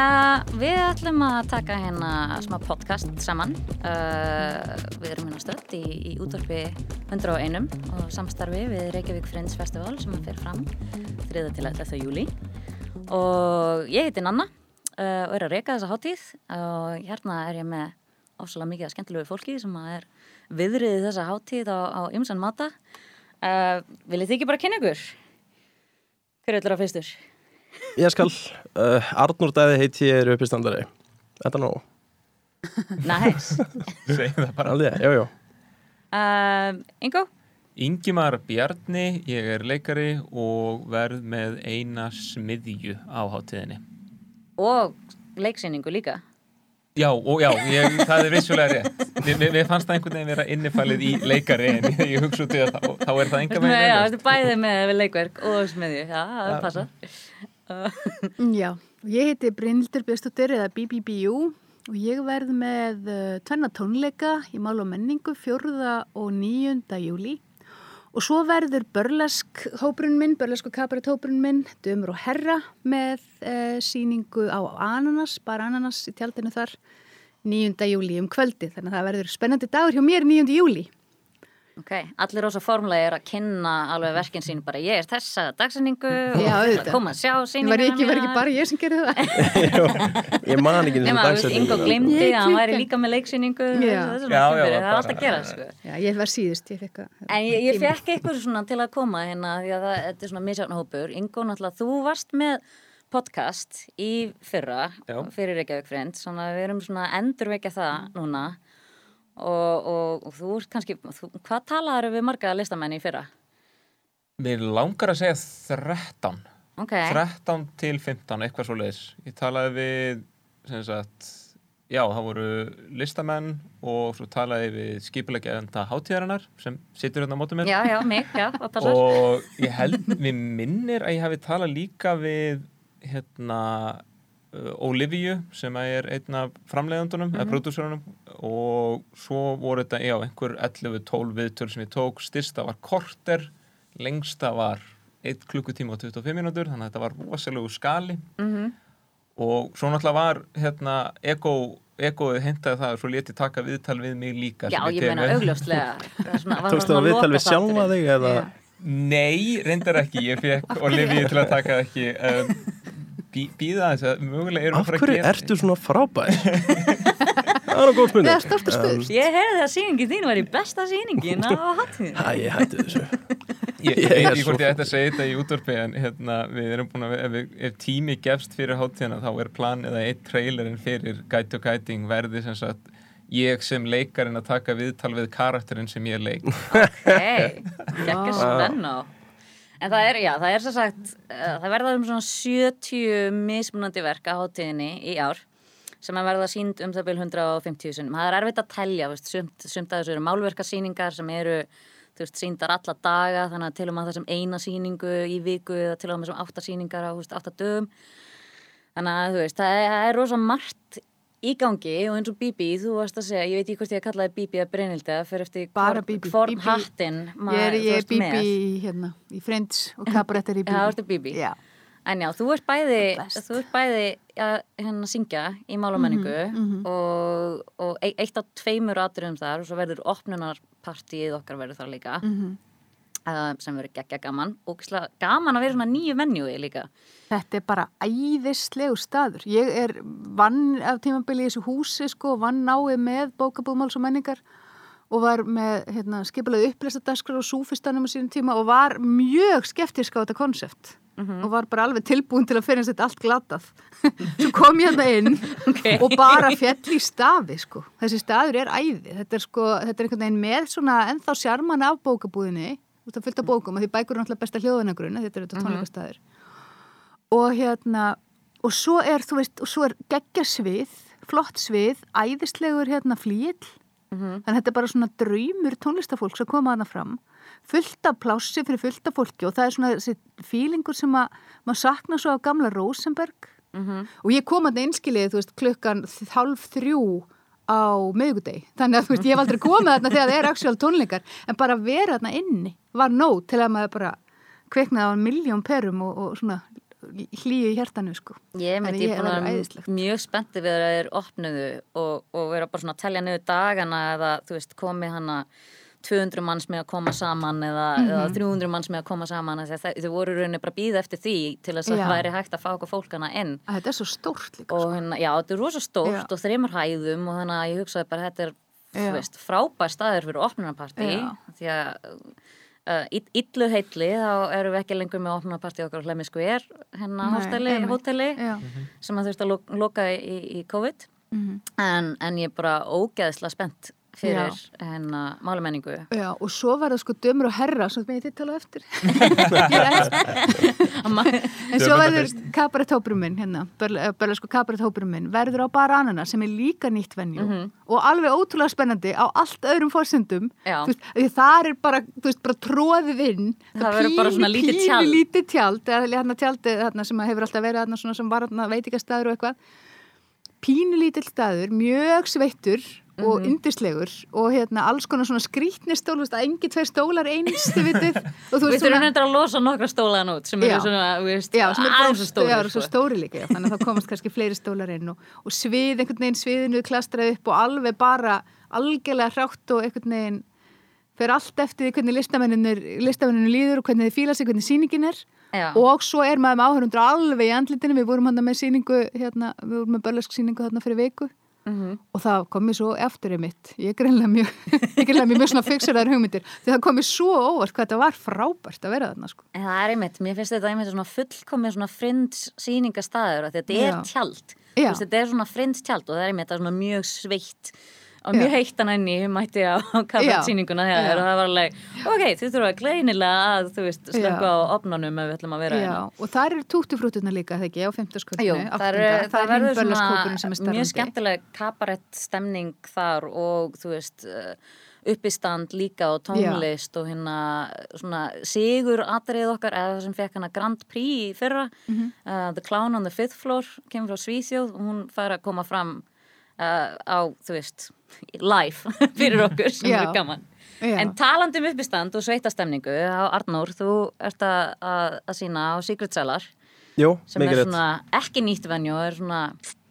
Uh, við ætlum að taka hérna smá podcast saman. Uh, við erum hérna stöld í, í útvarfi 101 og samstarfi við Reykjavík Friends Festival sem að fer fram 3. til 11. júli. Og ég heiti Nanna uh, og er að reyka þessa hátíð og hérna er ég með ofsalega mikið að skemmtilegu fólki sem er viðriðið þessa hátíð á, ymsan mata. Viljið þið ekki bara kynna ykkur? Hver er þetta fyrstur? Ég skal, uh, Arnur Dæði heiti ég er uppistandari. Þetta er nóg? Næs Segð það bara. Aldrei, jú, jú uh, Ingo? Ingimar Bjarni, ég er leikari og verð með eina smiðju á hátíðinni. Og leiksýningu líka. Já, og já, ég, það er vissulega rétt. Mér, mér fannst það einhvern veginn vera innifælið í leikari en ég, ég hugsa út í það þá, þá er það enga með Já, þetta er bæðið með leikverk og smiðju. Já, það er passað Já, ég heiti Brynildur Björnstóttir eða BBBU og ég verð með uh, tvenna tónleika í mál og menningu fjörða og nýjunda júli og svo verður börlesk hóprun minn, börlesk og kabaret hóprun minn, dömur og herra með uh, síningu á ananas, bara ananas í tjaldinu þar nýjunda júli um kvöldi þannig að það verður spennandi dagur hjá mér nýjunda júli Ok, allir ósa formlega er að kynna alveg verkinn sín bara ég er þessa dagsendingu og koma að sjá síningu Var ekki, ekki bara ég sem gerði það? ég man ekki þessum dagsendingu Ingo glimti að hann væri líka með leiksýningu það er alltaf að gera sko. Já, ég var síðust ég að, En ég, ég fekk eitthvað svona til að koma hérna því að það, þetta er svona misjárnahópur Ingo náttúrulega, þú varst með podcast í fyrra Já. fyrir Reykjavík Friends, svona við erum svona endurvekja það núna og, og, og þú ert kannski, þú, hvað talaður við marga listamenni í fyrra? Mér langar að segja 13 okay. 13 til 15, eitthvað svo leiðis ég talaði við sagt, já, það voru listamenn og svo talaði við skipilegja enda hátíðarinnar sem situr hérna á mótum mér já, já, mig, já, og ég held, við minnir að ég hafi talað líka við hérna Olivia sem er einn af framleiðandunum mm -hmm. eða mhm. prodúsörunum og svo voru þetta, já, einhver 11-12 viðtöl sem ég tók, styrsta var korter lengsta var 1 klukkutíma og 25 minútur, þannig að þetta var rosalegu skali mm -hmm. og svo náttúrulega var hérna ego, egoið hintaði það og svo leti taka viðtal við mig líka Já, ég meina augljóslega Tókstu það viðtal við sjálfa þig eða? Nei, reyndar ekki, ég fekk Olivia til að taka ekki um, býða þess að mögulega erum að fara að gera Af hverju ertu svona frábær? það er á góð spurning. Það er stort að spurning Ég heyrði að síningin þín var í besta síningin á hattin Hæ, ég hætti þessu. Ég veit hvort ég ætti að segja þetta í útvarpi en hérna, við erum búin að ef, ef tími gefst fyrir háttíðana þá er plan eða eitt trailerinn fyrir Guide to Guiding verði sem sagt ég sem leikarinn að taka viðtal við karakterinn sem ég leik. Ok, ekki spenná En það er, já, það er svo sagt, uh, það verða um svona 70 mismunandi verk á hátíðinni í ár sem að verða sínd um það byrjum 150 sinum. Það er erfitt að telja, veist, sumt, sumt að þessu eru málverkasíningar sem eru, þú veist, síndar alla daga, þannig að til og með þessum eina síningu í viku eða til og með þessum áttasíningar á, þú veist, áttadögum. Þannig að, þú veist, það er, það er rosa margt í gangi og eins og Bibi, þú varst að segja ég veit ekki hvort ég að kalla það Bibi að Brynildi fyrir eftir form hattin ég er, ég er Bibi hérna, í Friends og Cabaret er í Bibi já, Bibi já. en já, þú ert bæði þú ert bæði að hérna, syngja í málamenningu mm -hmm, mm -hmm. og, og e- eitt af tveimur aðdurum þar og svo verður opnunarpartíið okkar verður þar líka. Mm -hmm. Uh, sem verður geggja gaman og gaman að vera svona nýju menjúi líka Þetta er bara æðislegu staður. Ég er vann af tímabili í þessu húsi sko, vann náið með bókabúðmáls og menningar og var með hérna, skipilega upplýstadaskrar og súfistanum á sínum tíma og var mjög skeptisk á þetta konsept mm -hmm. og var bara alveg tilbúin til að fyrir þetta allt glatað. Svo kom ég hérna inn okay. og bara fjall í stafi sko. Þessi staður er æði. Þetta er, sko, þetta er einhvern veginn með svona ennþá sjarman af bókabúðinni. Þú veist að fylgta bókum að því bækur er náttúrulega besta hljóðanagrun þetta er þetta mhm. tónleikastaður. Mm -hmm og hérna og svo er, þú veist, og svo er geggja svið, flott svið æðislegur hérna flíl mm -hmm. þannig að þetta er bara svona draumur tónlistafólks að koma aðna fram fullt af plássi fyrir fullt af fólki og það er svona þessi fílingur sem að maður sakna svo á gamla Rosenberg mm -hmm. og ég kom að það einskilið, þú veist, klukkan halv þrjú á mögudeg þannig að þú veist, ég hef aldrei komið þarna þegar það er actual tónleikar, en bara vera þarna inni var nóg til að maður bara kveiknaði á miljón perum og, og svona hlýju í hjertanu sko. Ég myndi ég- búin það að er mjög spenntið við að þeir opnuðu og, og vera bara svona að telja niður dagana eða þú veist komi hana 200 manns með að koma saman eða, Mhm. eða 300 manns með að koma saman þau, voru rauninni bara að býða eftir því til þess að það væri hægt að fá okkur fólk hana inn Að þetta er svo stórt líka og sko. hérna, já, þetta er rosa stórt Já. og þreymur hæðum og þannig að ég hugsaði bara þetta er veist, frábær staður fyrir opnunarparti Já. því að uh, illu heitli þá erum við ekki lengur með opnunarparti okkar á Hlemmi Skver hérna hóteli Já. sem að þurfti að lo- loka í, í COVID Mhm. en, en ég er bara ógeðsla spennt fyrir hérna málumenningu Já, og svo var það sko dömur og herra, svo með ég til tala á eftir. En svo verður kabaretthópurum minn, hérna, börlega sko kabaretthópurum minn, verður á Baranana sem er líka nýtt venjú Mhm. og alveg ótrúlega spennandi á allt öðrum fórsendum. Já. Þú veist, því þar er bara, þú veist, bara tróðið inn. Það verður bara svona lítið tjald. Pínu lítið tjald, eða hérna tjaldið þarna sem hefur alltaf verið þarna svona sem var þarna veitingastæður og eitthvað. Pínu lítill staður, mjög sveittur Mhm. og yndislegur og hérna alls konar svona skrítni stól, þú veist, að engi tveir stólar eins, þið vitið. Og þú Við þurfum nefndir að losa nokkra stólan út sem eru svona, þú veist, Já, sem er aðeins stóri stóri líka, já, þannig að það komast kannski fleiri stólar inn og, og svið einhvern veginn sviðinu klastraði upp og alveg bara algjörlega hrátt og einhvern veginn fyrir allt eftir því hvernig listamenninu líður og hvernig þið fíla sig, hvernig sýningin er Já. og svo er maður með áhörundur alveg í andlitinu, við vorum hann með sýningu hérna, við vorum með börlesk sýningu þarna fyrir viku Mhm. og það kom mér svo eftir mitt ég greinlega mjög, ég greinlega mjög, mjög svona fixeraðar hugmyndir, því það kom mér svo óvart hvað þetta var frábært að vera þarna sko. En það er einmitt, mér finnst þetta einmitt svona fullkomið svona frinds sýningastæður að þetta er tjald. Þetta er svona frinds tjald og það er einmitt svona mjög sveitt og mjög Já. heittan enni mætti á kaffetsýninguna Já. þegar og það var alveg, ok, þið þurfa greinilega að þú veist, slöku Já. á opnunum ef við ætlum að vera Já, hérna og það eru tútufrúturna líka, þegar ekki, á Jú, fimmtasköldinu, það, er, það verður svona sem er mjög starfandi. skemmtileg kabarett stemning þar og þú veist uh, uppistand líka og tónlist og hérna svona sigur atrið okkar eða það sem fekk hana Grand Prix í fyrra Mhm. uh, The Clown on the Fifth Floor kemur frá Svíþjóð og hún fær að koma fram uh, á, þú veist live fyrir okkur sem Já. er gaman Já. En talandi um uppistand og sveitastemningu á Arnór, þú ert að, að, að sína á Secret Cellar Jú, sem er svona ekki nýtt venju og er svona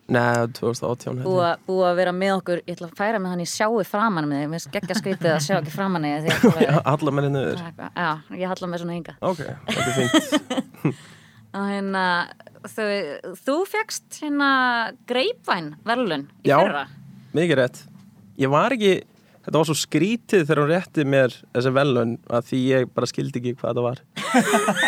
Nei, 2018 held búið að- að vera með okkur ég ætla að færa með hann í sjáu framan með þig mér skeggja skrítið að sjá ekki framan með þig því að Alla menni niður. já, ég halla með svona hinga Ok, þetta er fínt. og hérna þú, þú fegst hérna greipvæn verðlun í Já. fyrra Mikið rétt. Ég var ekki, þetta var svo skrítið þegar hún rétti mér þessi velun að því ég bara skildi ekki hvað það var.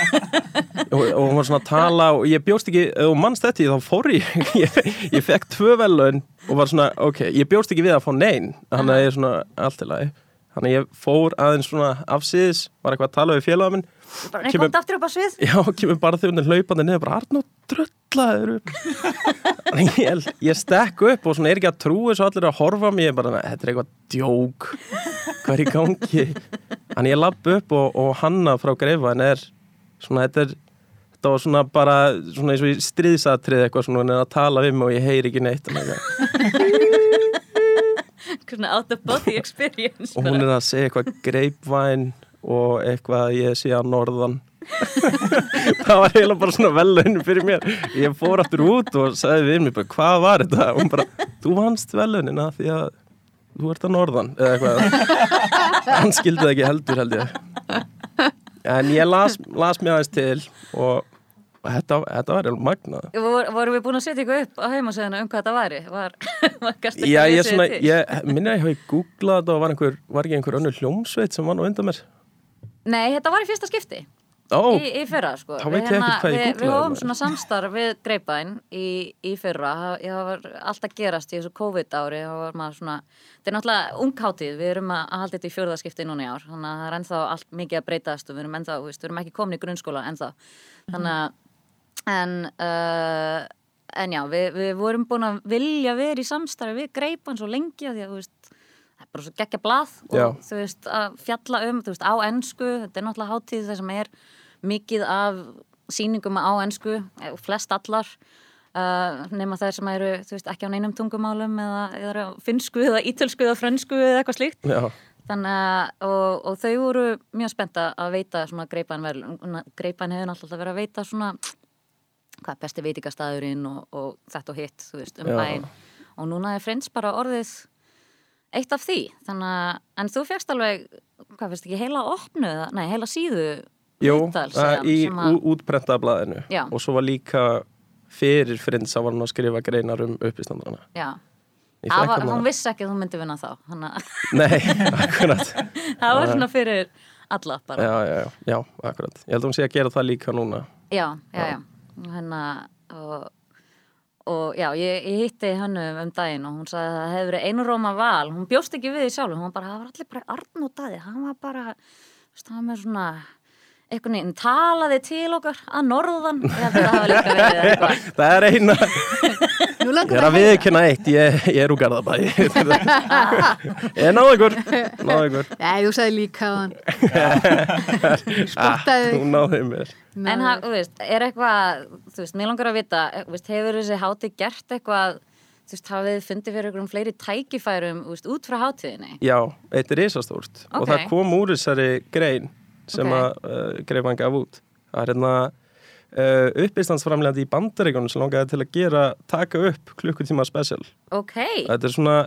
og, og hún var svona að tala og ég bjóst ekki, og mannst þetta í þá fór ég, ég, ég fekk tvö velun og var svona, ok, ég bjóst ekki við að fá neinn, þannig að ég er svona allt í lagi. Þannig að ég fór aðeins svona afsýðis, var eitthvað að tala við félaga minn bara, nei, Kemur- komdu aftur upp á svið. Já, kemur bara þjóðin hlaupandi niður bara Arnó dröllaður ég, ég stekk upp og svona er ekki að trúi svo allir að horfa á mig ég bara, "Nei, þetta er eitthvað djók hvað er í gangi? Þannig ég lapp upp og, og hanna frá greifa en er svona, þetta er þetta var svona bara, svona eins og í stríðsatrið eitthvað svona, hún er að tala við mig og ég heyri ekki neitt. Og, svona out of body experience og hún er að segja eitthvað greipvæn og eitthvað að ég sé að norðan. Það var eiginlega bara svona velun fyrir mér. Ég fór aftur út og sagði við mér bara, hvað var þetta? Og hún bara, þú vannst velunina því að þú ert að norðan eða eitthvað. Hann skildi það ekki heldur held ég. En ég las, las mér aðeins til og þetta, þetta var eiginlega magnað. Vor, vorum við búin að setja ykkur upp á heimasöðuna um hvað þetta væri? Var, var Já, ég, svona, ég minna að ég hafi googlað þetta og var, einhver, var ekki einhver önnur hljómsveit sem var nú undan mér Nei, þetta var í fyrsta skipti. Ó, í, í fyrra sko. Við ég við, við hófum svona samstarf við Greipæn í, í fyrra. Það- var alltaf gerast í þessu COVID ári svona, þetta er náttúrulega ungháttið við erum að að halda þetta í fjórðaskipti núna í ár. Þannig að það er ennþá allt mikið að breytast og við erum ennþá, við erum ekki komin í grunnskóla ennþá. Þannig að en, uh, en já, við, við vorum búin að vilja vera í samstarfi við Greipæn svo lengi að því að þú veist bara svo geggja blað og þú veist að fjalla um, þú veist, á ensku þetta er náttúrulega hátíð þar sem er mikið af sýningum á ensku eh, flest allar uh, nema þær sem eru, þú veist, ekki á neinum tungumálum eða, eða finnsku eða ítölsku eða frönsku eða eitthvað slíkt. Já, þannig og, og þau voru mjög spennta að veita svona greipan vel greipan hefur náttúrulega verið að veita svona hvað er besti veitingastæðurinn og, og þetta og hitt, þú veist, um bæinn. Og núna er Friends bara orðið eitt af því, þannig að en þú fegst alveg, hvað finnst ekki heila opnu, nei, heila síðu viðtal uh, sem- í að- ú- útprentaða blaðinu Já. og svo var líka fyrir Friends að var hann að skrifa greinar um uppistandarana. Já, var, hana- hún vissi ekki að þú myndi vinna þá að Nei, akkurat. Það var svona fyrir alla bara. Já, já, já, já, akkurat. Ég held að hún sé að gera það líka núna. Já, já, já. Og Hérna, og, og já, ég, ég hitti hennu um daginn og hún sagði að það hefði verið einu róma val. Hún bjóst ekki við því sjálf, hún bara, það var allir bara Arn og Daði, hann var bara, hann var með svona, einhvern veginn talaði til okkar að norðan. Það. Það er eina, ég er að viðkynna eitt Ég, ég er úr Garðabæði Ég náðu ykkur Náðu ykkur Nei, þú sagði líka á hann ah, Spottaði Hún náðu mér En ha- þú veist, er eitthvað, þú veist, mér langar að vita, eh, þú veist, hefur þessi hátíð gert eitthvað, þú veist, hafið þið fundið fyrir einhverjum fleiri tækifærum, þú veist, út frá hátíðinni? Já, eitt er risastórt og Ok. það kom úr þessari grein sem Ok. að uh, greifan gaf út. Það er hérna uh, uppistandsframlegandi í bandaríkunum sem langaði til að gera taka upp klukkutíma special. Ok, þetta er svona,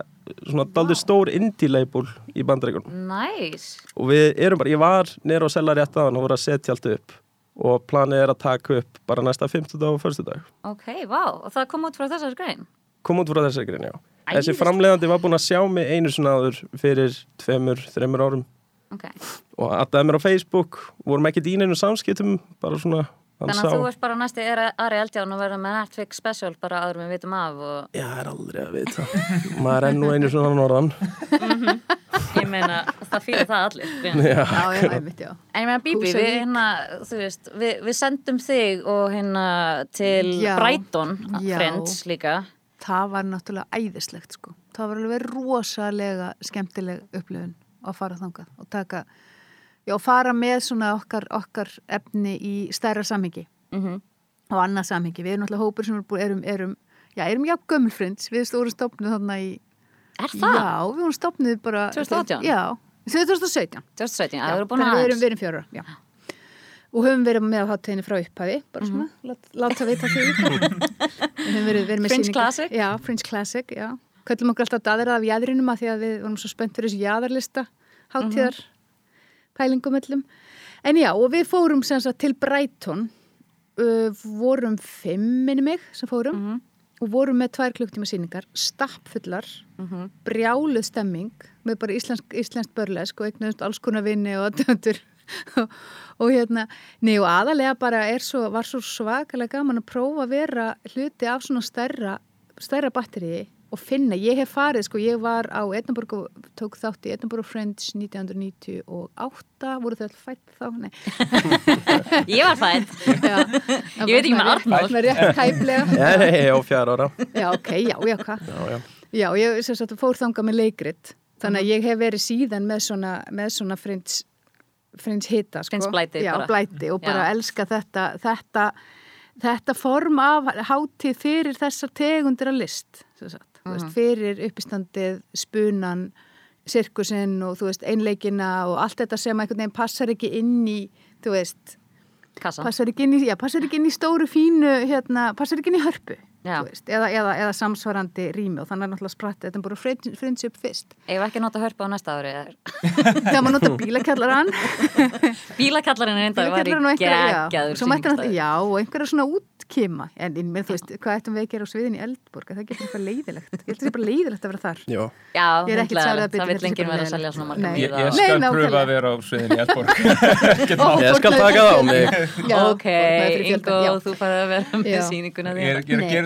svona daldur stór indie label í bandaríkunum nice. og við erum bara, ég var nýra á sellar rétt aðan og voru að setja allt upp. Og planið er að taka upp bara næsta 50 dag og förstu dag Ok, vá, og það kom út frá þessari grein? kom út frá þessari grein, já. Þessi Æðislegt. framlegandi var búin að sjá mig einu svona áður fyrir tveimur, þreimur árum Ok, og aðdaði mér á Facebook. Vorum ekki dýninu samskiptum bara svona þannig að þú ert bara næsti Ari Eldján og verður með Netflix special bara áður við vitum af og Já, það er aldrei að vita. Maður er nú einu svona norðan. Ég meina, það fyrir það allir. Já, Já, já, einmitt, já. En ég meina Bíbi, við hérna, þú veist, við, við sendum þig og hérna til Já. Brighton, Já. Friends líka. Það var náttúrulega æðislegt sko. Það var alveg rosalega skemmtileg upplifun að fara þangað og taka, já, fara með svona okkar, okkar efni í stærra samhengi Mm og annað samhengi. Við erum náttúrulega hópur sem er erum, erum, já, erum já gömulfriends, við stórum stopnuð þarna í, Er það? já, við vorum stopnuð bara 2018? Já, 2017 2017, Já, það eru búin að við erum verið fjóra já. og höfum verið með á hátíðinni frá upphafi bara svona, lát, láta vita því höfum verið, verið með Fringe sýningar. Classic. já, Fringe Classic, já köllum okkur alltaf daðrað af jæðrinum að því að við vorum svo spennt fyrir þessu jæðarlista hátíðar pælingum öllum en já, og við fórum sem sagt til Brighton uh, vorum fimm minni mig sem fórum og vorum með tvær klukktíma sýningar stappfullar Mhm. brjáluð stemming með bara íslensk, íslenskt börlesk og eignast alls konar vinni og aðdöndur og, hérna, nei og aðalega bara er svo, var svo svakalega gaman að prófa að vera hluti af svona stærra, stærra batteri og finna, ég hef farið sko, ég var á Edinburgh og tók þátt í Edinburgh Friends 1998 voru þau alltaf fætt þá? Nei, Ég var fætt. já, Ég veit ekki með Arnór. með rétt tæplega Já, nei, ég á fjara ára já, ok, já, já, hvað Já, já, ég sem sagt, fór þangað með leikrit þannig að ég hef verið síðan með svona, með svona frins, frins hita sko. Friends blæti Já, bara. blæti og bara Já. elska þetta, þetta þetta form af hátíð fyrir þessar tegundir að list sem sagt, þú Mhm. veist, fyrir uppistandið spunan, sirkusinn og þú veist, einleikina og allt þetta sem einhvern veginn passar ekki inn í þú veist, Kassa. passar ekki inn í, já, passar ekki inn í stóru fínu hérna, passar ekki inn í hörpu veist, eða, eða, eða samsvarandi rými og þannig er náttúrulega spratt, þetta er bara friend- friendship fyrst. Ég var ekki að nota hörpa á næsta ári. þegar maður nota bílakallaran Bílakallarinn er enda var í bílakallaran og einhverja, já, geggjaður svo mætti hann sýningstæður. já, og einhverja svona útkima. En, en með, þú veist, hvað ættum við að gera á sviðin í Eldborg? Það getur eitthvað leiðilegt, ég held að það er bara leiðilegt að vera þar. Já. Er að það vil bara vera að selja svona marga. Ég, skal pröfa að vera á sviðinni í Eldborg. Ég skal taka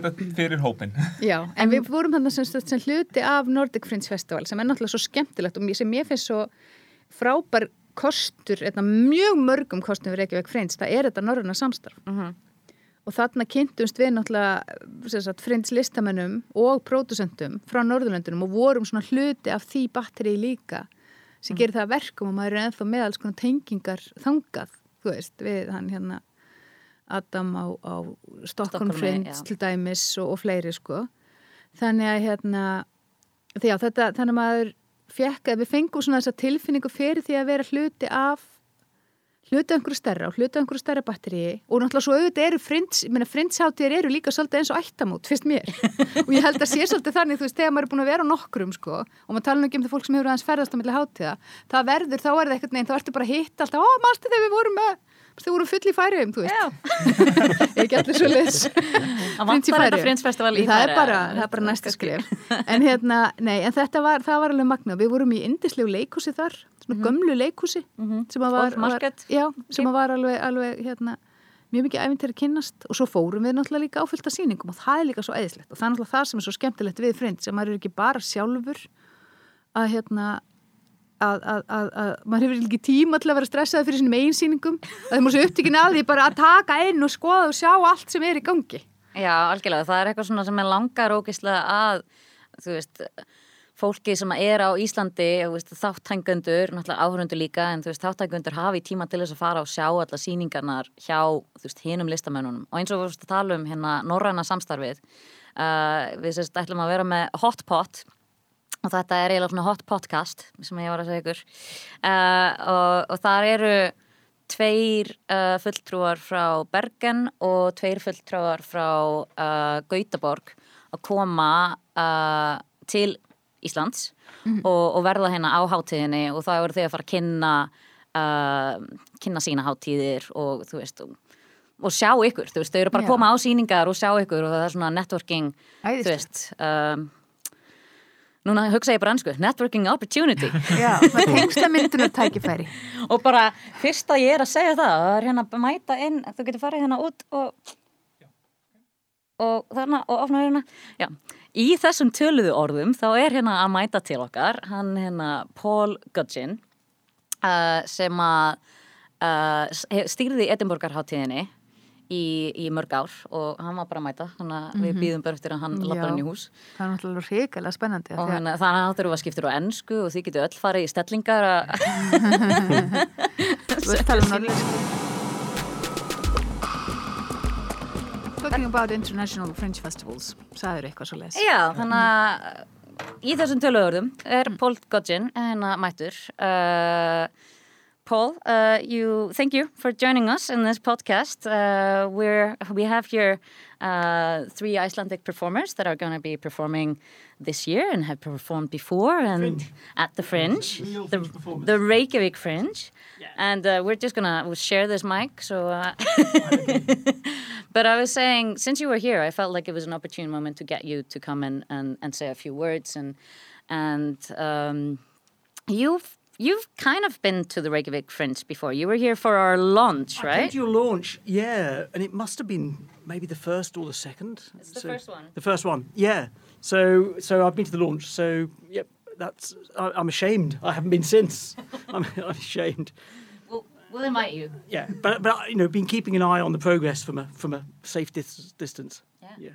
fórnaði fyrir hópin Já, en við vorum þannig sem, sem hluti af Nordic Friends Festival sem er náttúrulega svo skemmtilegt og sem ég finnst svo frábær kostur, eitna, mjög mörgum kostum við Reykjavík Friends, það er þetta norræna samstarf. Mhm. og þarna kynntumst við náttúrulega Friends listamennum og pródusentum frá Norðurlöndunum og vorum svona hluti af því batteri líka sem gerir það að verkum og maður er ennþá með alls konar tengingar þangað, þú veist, við hann hérna Adam á, á Stockholm Stokkhólmi, Friends já. til dæmis og, og fleiri sko. Þannig að hérna því að þetta, þannig að maður fekk að við fengum svona þessa tilfinningu fyrir því að vera hluti af hluta einhverju stærra og hluta einhverju stærra batteri og náttúrulega svo auðvitað eru frins, ég meina frindsháttir eru líka svolítið eins og ættamót, fyrst mér. Og ég held að sé svolítið þannig, þú veist, þegar maður er búin að vera á nokkrum sko, og maður tala ekki um það fólk sem hefur aðeins ferðast á milli hátíða, það verður, þá er það eitthvað neinn, þá ertu bara að hitta alltaf, ó, mástu þegar við vorum með þau voru full í færiðum, þú veist. Ekki allir svo leis Það Friends-festival í það er Færeyjum. bara, það er bara næsta skrif en hérna, nei, en þetta var, það var alveg magna við vorum í indislegu leikhúsi þar svona gömlu leikhúsi sem að var, Old Market. var, já, sem að var alveg, alveg hérna, mjög mikið æfintir að kynnast. Og svo fórum við náttúrulega líka áfyllt af sýningum og það er líka svo eðislegt og það er náttúrulega það sem er svo skemmtilegt við Friends sem maður er ekki bara sjálfur að hérna að, að, að, að maður hefur ekki tíma til að vera stressað fyrir sínum eiginsýningum að er svo upptíkin að því bara að taka inn og skoða og sjá allt sem er í gangi Já, algjörlega, það er eitthvað svona sem er langar ógislega að, þú veist, fólki sem er á Íslandi, þáttængundur, náttúrulega áhörundur líka, en þú veist, þáttængundur hafi tíma til þess að fara og sjá alla sýningarnar hjá, þú veist, hinum listamönnunum. Og eins og við veist að tala um hérna norræna samstarfið, uh, við sérst ætlum að vera með hot pot og þetta er eiginlega svona hot podcast sem ég var að segja ykkur. Uh, og, og þar eru tveir uh, fulltrúar frá Bergen og tveir fulltrúar frá uh, Gautaborg að koma til Íslands og, og verða hérna á hátíðinni. Og það eru þau að fara að kynna kynna sína hátíðir og þú veist og, og sjá ykkur, þú veist, þau eru bara að koma á sýningar og sjá ykkur og það er svona networking þú Æðislegt. veist um, núna hugsa ég bara ansku networking opportunity. Já, það er tengsla myndunar tækifæri. Og bara fyrst að ég er að segja það það er hérna að mæta inn þú getur farið hérna út og og þarna og opna hérna. Já, í þessum töluðu orðum þá er hérna að mæta til okkar hann hérna Paul Gudgeon uh, sem að uh, stýrði Edinborgarháttíðinni í, í mörg ár og hann var bara að mæta þannig að við býðum bara eftir að hann lappar inn í hús. Það er náttúrulega hrikalega spennandi og þannig að það eru að skipta á ennsku og þið getur öll farið í stellingar að um norðlensku. Talking about international Fringe festivals sagður eitthvað svo les Já, þannig að í þessum töluðurðum er Paul Godgin hérna mættur uh, Paul, uh, you thank you for joining us in this podcast. Uh, we're we have here uh, three Icelandic performers that are going to be performing this year and have performed before and at the Fringe, Real the, Fringe the Reykjavik Fringe, and uh, we're just gonna we'll share this mic. So, uh, but I was saying, since you were here, I felt like it was an opportune moment to get you to come in and, and say a few words and and um, you've you've kind of been to the Reykjavik Fringe before. You were here for our launch, I right? to your launch, yeah, and it must have been maybe the first or the second. It's the first one. The first one, yeah. So, so I've been to the launch. So, yep, that's. I, I'm ashamed. I haven't been since. I'm, I'm ashamed. We'll, we'll invite you. Yeah, but but you know, been keeping an eye on the progress from a from a safe dis- distance. Yeah. Yeah.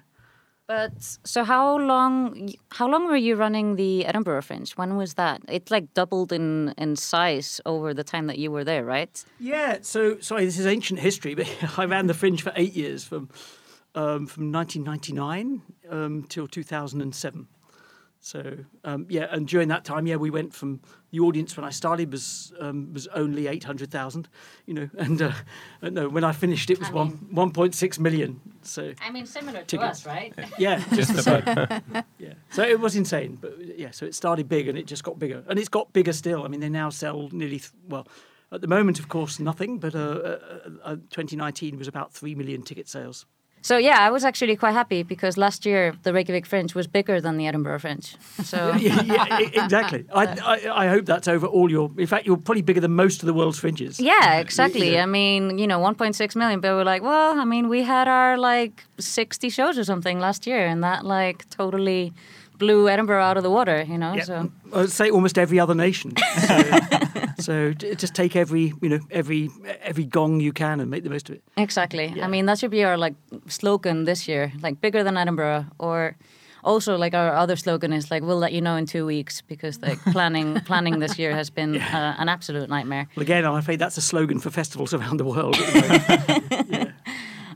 But so how long how long were you running the Edinburgh Fringe? When was that? It like doubled in in size over the time that you were there, right? Yeah, so sorry, this is ancient history, but I ran the Fringe for eight years, from um, from 1999 um, till 2007. So um, yeah, and during that time, yeah, we went from the audience when I started was um, was only 800,000, you know, and uh, uh, no, when I finished it was I one 1.6 million. So I mean, similar to Tickets. us, right? yeah, just Just about. yeah. So it was insane, but yeah. So it started big and it just got bigger, and it's got bigger still. I mean, they now sell nearly th- well. At the moment, of course, nothing. But uh, uh, uh, 2019 was about three million ticket sales. So yeah, I was actually quite happy because last year the Reykjavik Fringe was bigger than the Edinburgh Fringe. So yeah, yeah, exactly. I, I, I hope that's over all your. In fact, you're probably bigger than most of the world's fringes. yeah, exactly. Yeah. I mean, you know, 1.6 million. But we're like, well, I mean, we had our like 60 shows or something last year, and that like totally blew Edinburgh out of the water. You know, Yeah, so. I'd say almost every other nation. So, so just take every, you know, every every gong you can and make the most of it. Exactly. Yeah. I mean, that should be our like slogan this year, like bigger than Edinburgh, or also like our other slogan is like we'll let you know in two weeks because like planning planning this year has been uh, an absolute nightmare. Well, again, I'm afraid that's a slogan for festivals around the world.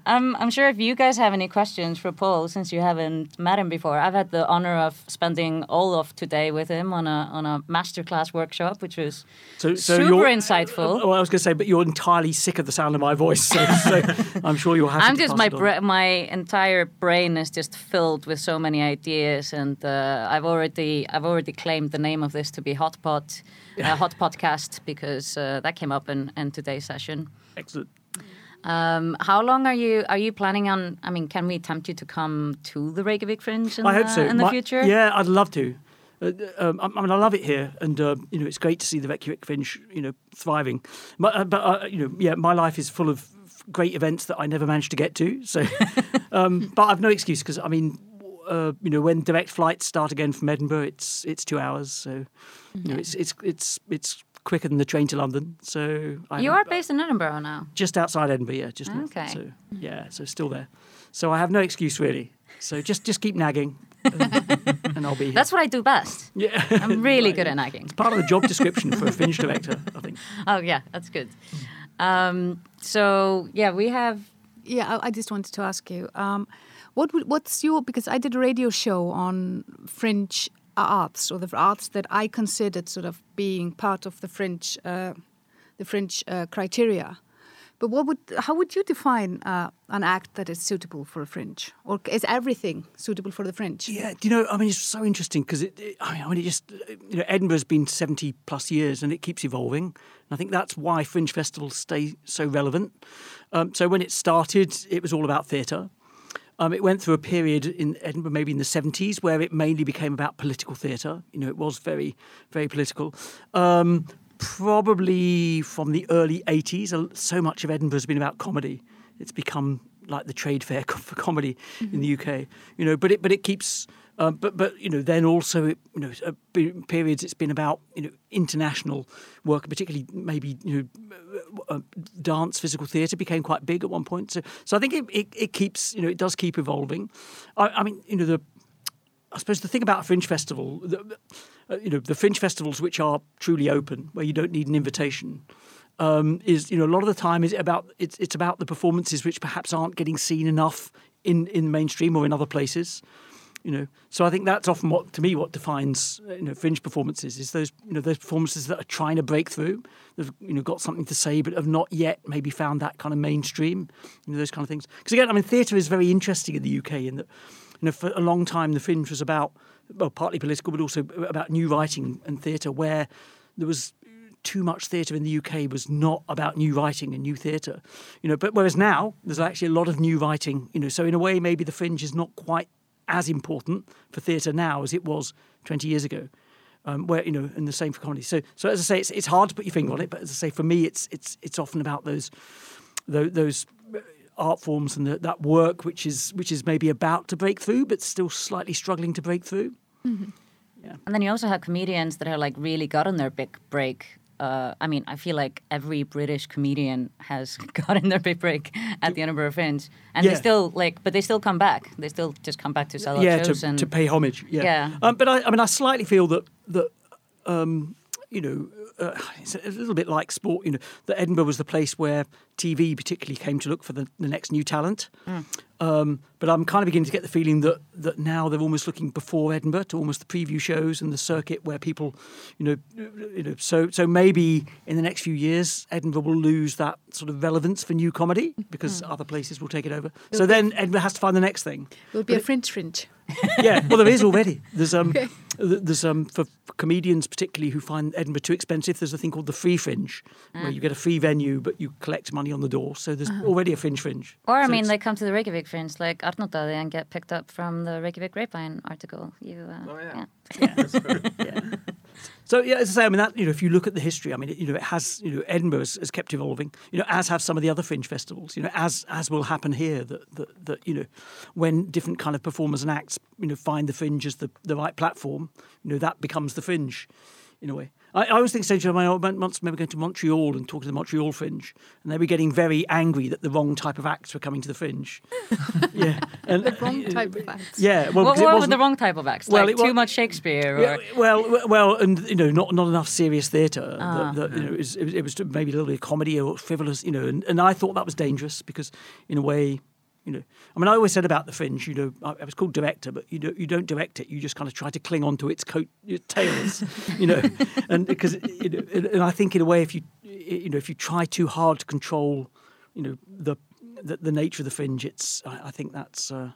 the moment. I'm, I'm sure if you guys have any questions for Paul, since you haven't met him before, I've had the honor of spending all of today with him on a on a masterclass workshop, which was So, so super insightful. Well, I was going to say, but you're entirely sick of the sound of my voice, so, so I'm sure you'll have. I'm to just my bra- my entire brain is just filled with so many ideas, and uh, I've already I've already claimed the name of this to be Hot Pot, uh, Hot Podcast, because uh, that came up in, in today's session. Excellent. Um, how long are you are you planning on? I mean, can we tempt you to come to the Reykjavik Fringe in, I hope so. in the My- future? Yeah, I'd love to. Uh, um, I I mean, I love it here, and uh, you know, it's great to see the Reykjavik Fringe, you know, thriving. But, uh, but uh, you know, yeah, my life is full of great events that I never managed to get to. So, um, but I've no excuse because I mean, uh, you know, when direct flights start again from Edinburgh, it's it's two hours. So, you know, it's it's it's it's quicker than the train to London. So, I You are based in Edinburgh now. just outside Edinburgh, yeah, just north. Okay. So yeah, so still there. So I have no excuse really. So just just keep nagging, and, and I'll be here. That's what I do best. yeah. I'm really good at nagging. It's part of the job description for a Finch director, I think. Oh yeah, that's good. Um, so yeah, we have Yeah, I, I just wanted to ask you, um, what would, what's your because I did a radio show on French arts or the arts that I considered sort of being part of the French uh, the French uh, criteria. But what would how would you define uh, an act that is suitable for a French, or is everything suitable for the French? Yeah, do you know? I mean, it's so interesting because it, it. I mean, I mean, it just you know, Edinburgh's been seventy plus years and it keeps evolving. And I think that's why Fringe festivals stay so relevant. Um, so when it started, it was all about theatre. Um, it went through a period in Edinburgh, maybe in the 70s, where it mainly became about political theatre. You know, it was very, very political. Um, probably from the early 80s, uh, so much of Edinburgh has been about comedy. It's become like the trade fair for comedy in the UK. You know, but it but it keeps. Um, but but you know then also it, you know uh, periods it's been about you know international work particularly maybe you know uh, uh, dance physical theatre became quite big at one point so so I think it, it, it keeps you know it does keep evolving I, I mean you know the I suppose the thing about a fringe festival, the, uh, you know, the fringe festivals which are truly open, where you don't need an invitation, um, is you know a lot of the time is about it's it's about the performances which perhaps aren't getting seen enough in in mainstream or in other places. You know, so I think that's often what to me what defines you know fringe performances is those you know those performances that are trying to break through, they've you know got something to say but have not yet maybe found that kind of mainstream, you know those kind of things. Because again, I mean, theatre is very interesting in the UK in that you know, for a long time, the fringe was about, well, partly political, but also about new writing and theatre, where there was too much theatre in the UK was not about new writing and new theatre, you know. But whereas now there's actually a lot of new writing, you know. So in a way, maybe the fringe is not quite as important for theatre now as it was 20 years ago. Um, where you know, and the same for comedy. So, so as I say, it's, it's hard to put your finger on it, but as I say, for me, it's it's it's often about those those, those art forms and the, that work which is which is maybe about to break through but still slightly struggling to break through Yeah. And then you also have comedians that are like really gotten their big break. Uh, I mean, I feel like every British comedian has gotten their big break at the Edinburgh Fringe, and they still like, but they still come back. They still just come back to sell out yeah shows to, and to pay homage yeah, Yeah. Um, but I, I mean I slightly feel that that um, you know uh, it's a little bit like sport you know that Edinburgh was the place where TV particularly came to look for the, the next new talent Mm. um, but I'm kind of beginning to get the feeling that that now they're almost looking before Edinburgh to almost the preview shows and the circuit where people you know you know so so maybe in the next few years Edinburgh will lose that sort of relevance for new comedy because Mm. other places will take it over so then Edinburgh has to find the next thing It would be a French Fringe. yeah, well, there is already. There's um, Okay. Th- there's um, for comedians particularly who find Edinburgh too expensive. There's a thing called the free fringe, where you get a free venue but you collect money on the door. So there's already a fringe fringe. Or I So mean, they come to the Reykjavik Fringe, like Arnold Daði, and get picked up from the Reykjavik Grapevine article. You, uh, Oh, yeah. yeah. So yeah, as I say, I mean that you know, if you look at the history, I mean, you know, it has you know, Edinburgh has, has kept evolving. You know, as have some of the other fringe festivals. You know, as as will happen here that that, that you know, when different kind of performers and acts you know find the fringe as the the right platform, you know, that becomes the fringe, in a way. I, I always think, so, I once remember going to Montreal and talking to the Montreal Fringe, and they were getting very angry that the wrong type of acts were coming to the Fringe. yeah, and The wrong type of acts. Yeah, well, what because it what were wasn't- the wrong type of acts? Well, like it too much Shakespeare, or yeah, well, well, and you know, not not enough serious theatre. Ah. that, that, you know, it was, it was maybe a little bit of comedy or frivolous, you know. And, and I thought that was dangerous because, in a way, You know, I mean, I always said about the Fringe. You know, I, was called director, but you don't you don't direct it. You just kind of try to cling on to its coat its tails. you know, and because you know, and and I think in a way, if you you know if you try too hard to control, you know the the, the nature of the Fringe, it's I, I think that's. Uh,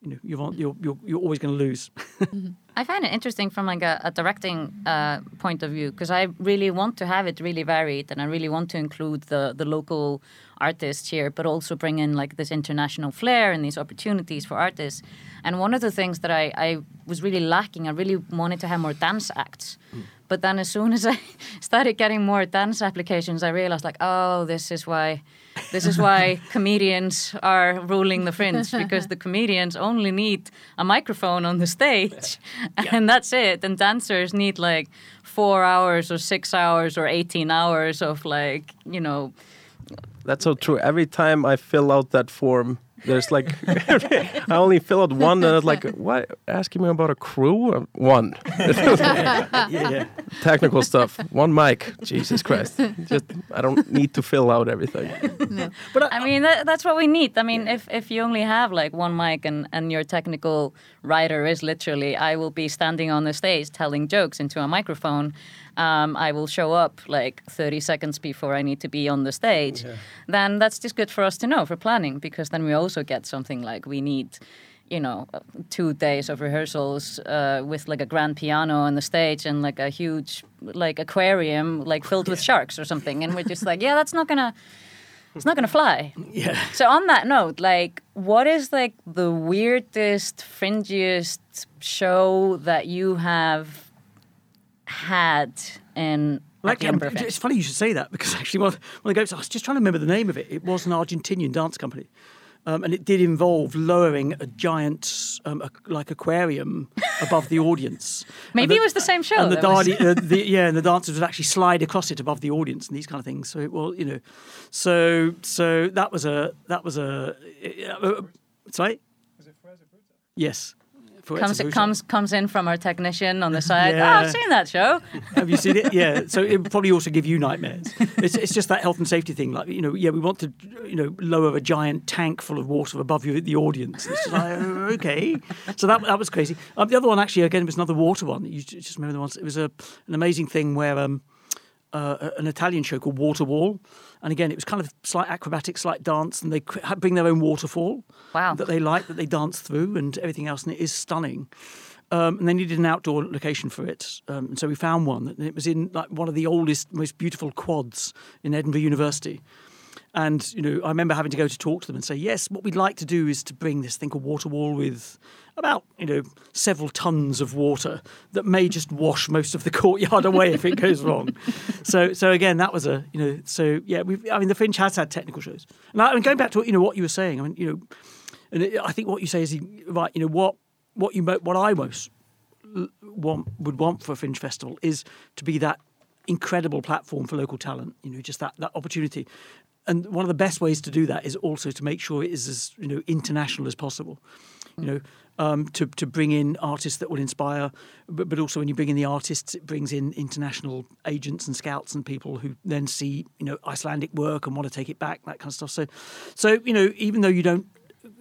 you know, you're, you're, you're, you're always going to lose. I find it interesting from like a, a directing uh, point of view because I really want to have it really varied and I really want to include the the local artists here, but also bring in like this international flair and these opportunities for artists. And one of the things that I, I was really lacking, I really wanted to have more dance acts. But then as soon as I started getting more dance applications, I realized like, oh, this is why this is why comedians are ruling the fringe because the comedians only need a microphone on the stage and that's it. And dancers need like four hours or six hours or 18 hours of like, you know, That's so true. Every time I fill out that form, there's like I only fill out one, and it's like, what? Asking me about a crew? Uh, One yeah, yeah. technical stuff. One mic. Jesus Christ! Just I don't need to fill out everything. But I, I mean, that, that's what we need. I mean, if, if you only have like one mic and, and your technical writer is literally, I will be standing on the stage telling jokes into a microphone. Um, I will show up like 30 seconds before I need to be on the stage. Then that's just good for us to know for planning because then we also get something like we need you know, two days of rehearsals uh, with like a grand piano on the stage and like a huge like aquarium like filled with sharks or something, and we're just like, yeah, that's not gonna, it's not gonna fly. yeah. So on that note, like, what is like the weirdest, fringiest show that you have had in Like, um, it's funny you should say that because actually, one, one of the goats, I was just trying to remember the name of it. It was an Argentinian dance company. Um, and it did involve lowering a giant, um, a, like aquarium, above the audience. Maybe the- it was the same show. And the, was- dardi- uh, the yeah, and the dancers would actually slide across it above the audience and these kind of things. So, it, well, you know, so so that was a that was a uh, uh, sorry. Yes. Comes comes comes in from our technician on the side. Oh, I've seen that show. Have you seen it? Yeah. So it would probably also give you nightmares. It's, it's just that health and safety thing. Like, you know, yeah, we want to, you know, lower a giant tank full of water above you, at the audience. It's just like, oh, okay. So that, that was crazy. Um, the other one, actually, again, was another water one. You just remember the ones. It was a, an amazing thing where um, uh, an Italian show called Water Wall. And again, it was kind of slight acrobatic, slight dance, and they bring their own waterfall Wow. that they like, that they dance through, and everything else. And it is stunning. Um, and they needed an outdoor location for it, um, and so we found one. And it was in like one of the oldest, most beautiful quads in Edinburgh University. And you know, I remember having to go to talk to them and say, "Yes, what we'd like to do is to bring this thing called water wall with about you know several tons of water that may just wash most of the courtyard away if it goes wrong." so, so again, that was a you know, so yeah, we. I mean, the Fringe has had technical shows, and I, and going back to you know what you were saying, I mean, you know, and it, I think what you say is right. You know what what you what I most want would want for a fringe festival is to be that incredible platform for local talent. You know, just that that opportunity. And one of the best ways to do that is also to make sure it is as you know international as possible. You know, um, to to bring in artists that will inspire, but, but also when you bring in the artists, it brings in international agents and scouts and people who then see you know Icelandic work and want to take it back, that kind of stuff. So, so you know, even though you don't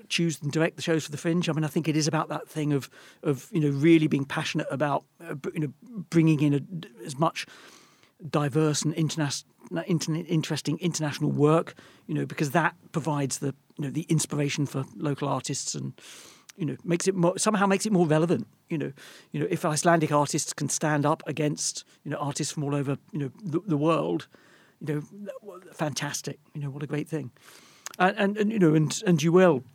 choose and direct the shows for the Fringe. I mean, I think it is about that thing of of you know really being passionate about uh, you know bringing in a, as much diverse and interna- inter- interesting international work. You know, because that provides the you know the inspiration for local artists and. You know, makes it more, somehow makes it more relevant. You know, you know, if Icelandic artists can stand up against you know artists from all over you know the, the world, you know, fantastic. You know, what a great thing. And, and, and you know, and and you will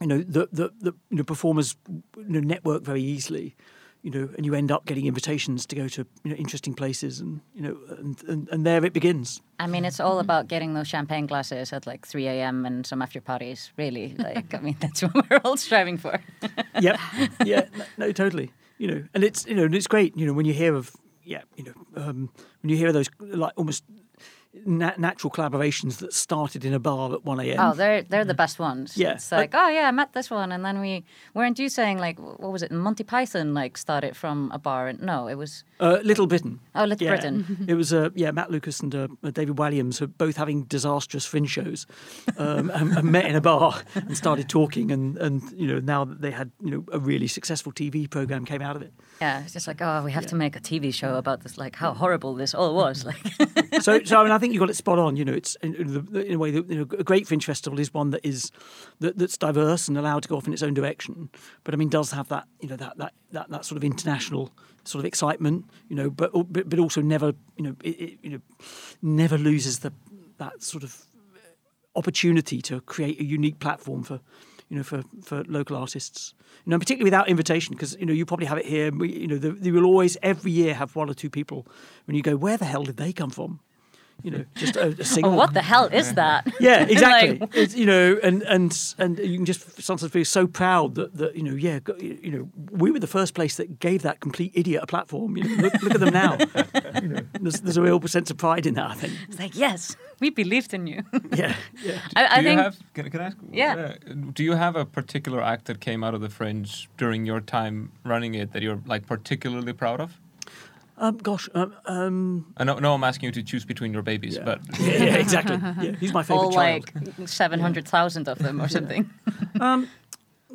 you know the the, the you know, performers you know, network very easily you know and you end up getting invitations to go to you know interesting places and you know and and, and there it begins I mean, it's all about getting those champagne glasses at like 3 a.m. and some after parties. Really, like I mean, that's what we're all striving for. yep yeah no, no totally you know and it's you know and it's great you know when you hear of yeah you know um, when you hear of those like almost na- natural collaborations that started in a bar at 1 a.m. Oh, they're they're the best ones. Yeah. It's like, oh yeah, I met this one, and then we weren't you saying like what was it? Monty Python like started from a bar, and no, it was Uh, Little Britain. Oh, Little Yeah. Britain. it was uh, yeah Matt Lucas and uh, David Williams were both having disastrous fringe shows, um, and, and met in a bar and started talking, and and you know now that they had you know a really successful TV program came out of it. yeah. It's just like oh, we have to make a TV show about this, like how horrible this all was. Like so, so I mean, I think you got it spot on. You know, it's in, in, a way that you know, a great fringe festival is one that is that, that's diverse and allowed to go off in its own direction. But I mean, does have that you know that that that, that sort of international sort of excitement. You know, but but, but also never you know it, it, you know never loses the that sort of opportunity to create a unique platform for you know for, for local artists you know particularly without invitation because you know you probably have it here we, you know the, you will always every year have one or two people when you go where the hell did they come from you know just a, a oh, single what the hell is that? yeah exactly Like- it's, you know and and and you can just sometimes feel so proud that, that you know yeah you know we were the first place that gave that complete idiot a platform you know look, look at them now you know there's, there's a real sense of pride in that i think It's like yes, we believed in you. yeah yeah I, I do you think have? Can, can I ask? Yeah. uh, do you have a particular act that came out of the Fringe during your time running it that you're like particularly proud of? Um, gosh um, um, I know, no, I'm asking you to choose between your babies, Yeah. but yeah, yeah, exactly. Yeah, he's my favorite all child. like seven hundred thousand of them or something. Um,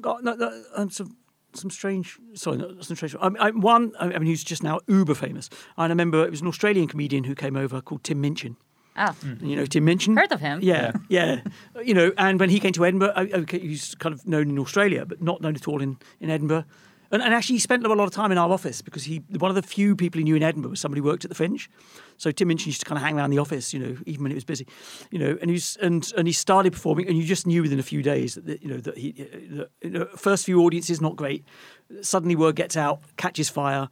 got no, no, um, some some strange. Sorry, not some strange. I, I, one, I mean, he's just now uber famous. And I remember it was an Australian comedian who came over called Tim Minchin. Ah, You know Tim Minchin. heard of him? Yeah, yeah. You know, and when he came to Edinburgh, I- okay, he's kind of known in Australia, but not known at all in, in Edinburgh. And, and actually, he spent a lot of time in our office because he one of the few people he knew in Edinburgh was somebody who worked at the Fringe. So Tim Minchin used to kind of hang around the office, you know, even when it was busy, you know. And and and he started performing, and you just knew within a few days that that, you know that he that, you know, first few audiences not great. Suddenly, word gets out, catches fire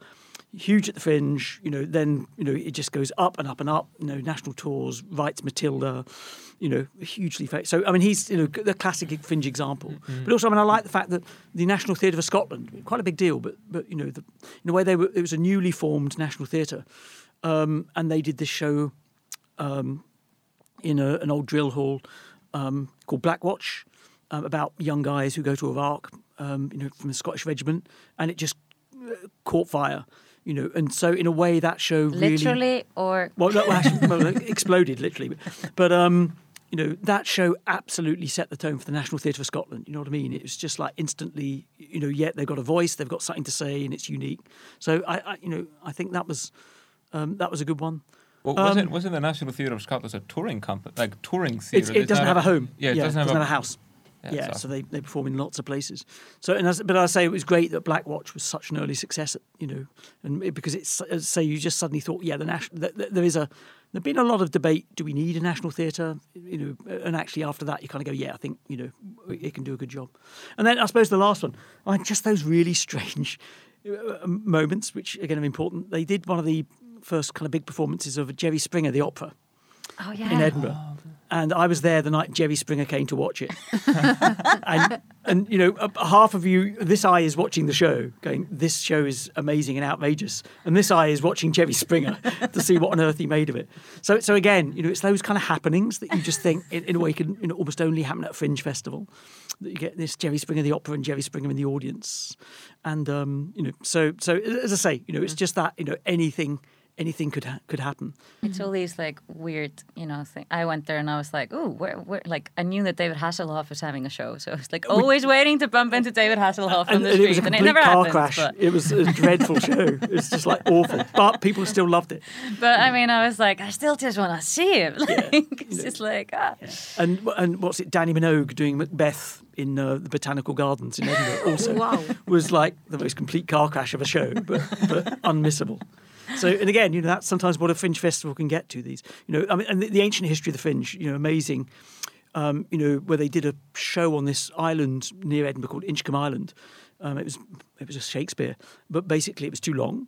huge at the fringe you know then you know it just goes up and up and up you know national tours writes matilda you know hugely famous so i mean he's you know the classic fringe example. But also i mean i like the fact that the national theatre of scotland quite a big deal but but you know the, in a way they were it was a newly formed national theatre um, and they did this show um, in a, an old drill hall um, called Blackwatch um, about young guys who go to Iraq, um, you know, from the Scottish regiment, and it just uh, caught fire, you know. And so, in a way, that show really Literally or well, no, actually, well, exploded literally, but, but um, you know that show absolutely set the tone for the National Theatre of Scotland. You know what I mean? It was just like instantly, you know, yet they've got a voice, they've got something to say, and it's unique. So I, I you know, I think that was um, that was a good one. Well, was Um, it wasn't the National Theatre of Scotland a touring company, like touring theatre? it It's doesn't not have a home. Yeah, it doesn't, have, a house. Yeah, Yeah, so- so they, they perform in lots of places. So, and as, but I say it was great that Black Watch was such an early success. You know, and it, because it's as I say you just suddenly thought, yeah, the national th- th- there is a there's been a lot of debate. Do we need a national theatre? You know, and actually after that you kind of go, yeah, I think you know it can do a good job. And then I suppose the last one, I just those really strange uh, moments, which again are important. They did one of the first kind of big performances of Jerry Springer, the opera oh yeah. in Edinburgh. And I was there the night Jerry Springer came to watch it. and, and, you know, half of you, this eye is watching the show, going, this show is amazing and outrageous. And this eye is watching Jerry Springer to see what on earth he made of it. So, so again, you know, it's those kind of happenings that you just think, in, in a way, can you know, almost only happen at a fringe festival. That you get this Jerry Springer, the opera, and Jerry Springer in the audience. And, um, you know, so, so as I say, you know, it's just that, you know, anything. Anything could ha- could happen. It's all these like weird, you know, thing. I went there and I was like, "Ooh, where, where?" Like I knew that David Hasselhoff was having a show, so I was like always waiting to bump into David Hasselhoff on and, the and street, it was a and it never car happened. crash. But, It was a dreadful show. It's just like awful, but people still loved it. but I mean, I was like, I still just want to see him. Like, it's just like, ah. And and what's it? Danny Minogue doing Macbeth in uh, the Botanical Gardens in Edinburgh also Wow. was like the most complete car crash of a show, but but unmissable. So and again, you know, that's sometimes what a fringe festival can get to. These, you know, I mean, and the, the ancient history of the fringe, you know, amazing. Um, you know, where they did a show on this island near Edinburgh called Inchcombe Island. Um, it was it was a Shakespeare, but basically it was too long.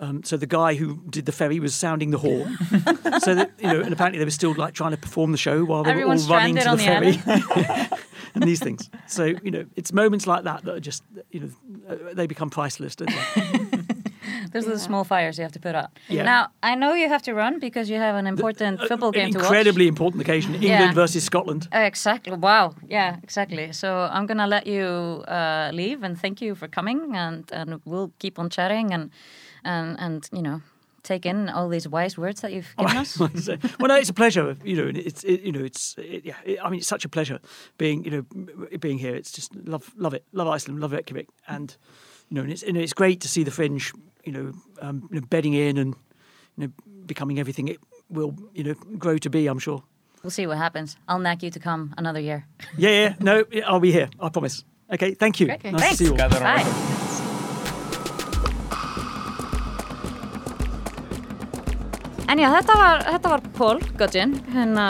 Um, so the guy who did the ferry was sounding the horn. so that you know, and apparently they were still like trying to perform the show while they Everyone's were all running to the, stranded ferry. and these things. So you know, it's moments like that that are just you know uh, they become priceless, don't they? Those are the small fires you have to put out. Yeah. Now, I know you have to run because you have an important football game to watch. Incredibly important occasion. England Yeah. versus Scotland. Exactly. Wow. Yeah, exactly. So I'm gonna let you uh, leave and thank you for coming, and, and we'll keep on chatting and and and you know take in all these wise words that you've given us. Well, no, it's a pleasure. You know, it's it, you know, it's it, yeah. It, I mean, it's such a pleasure being you know being here. It's just love love it, love Iceland, love Reykjavik, and you know, and it's and it's great to see the fringe. You know, um, you know, bedding in and you know becoming everything it will you know grow to be. I'm sure. We'll see what happens. I'll nag you to come another year. Yeah, yeah. No, I'll be here. I promise. Okay, thank you. Great. Nice Thanks. to see you all. Bye. En já, þetta var, þetta var Paul Godgin, hérna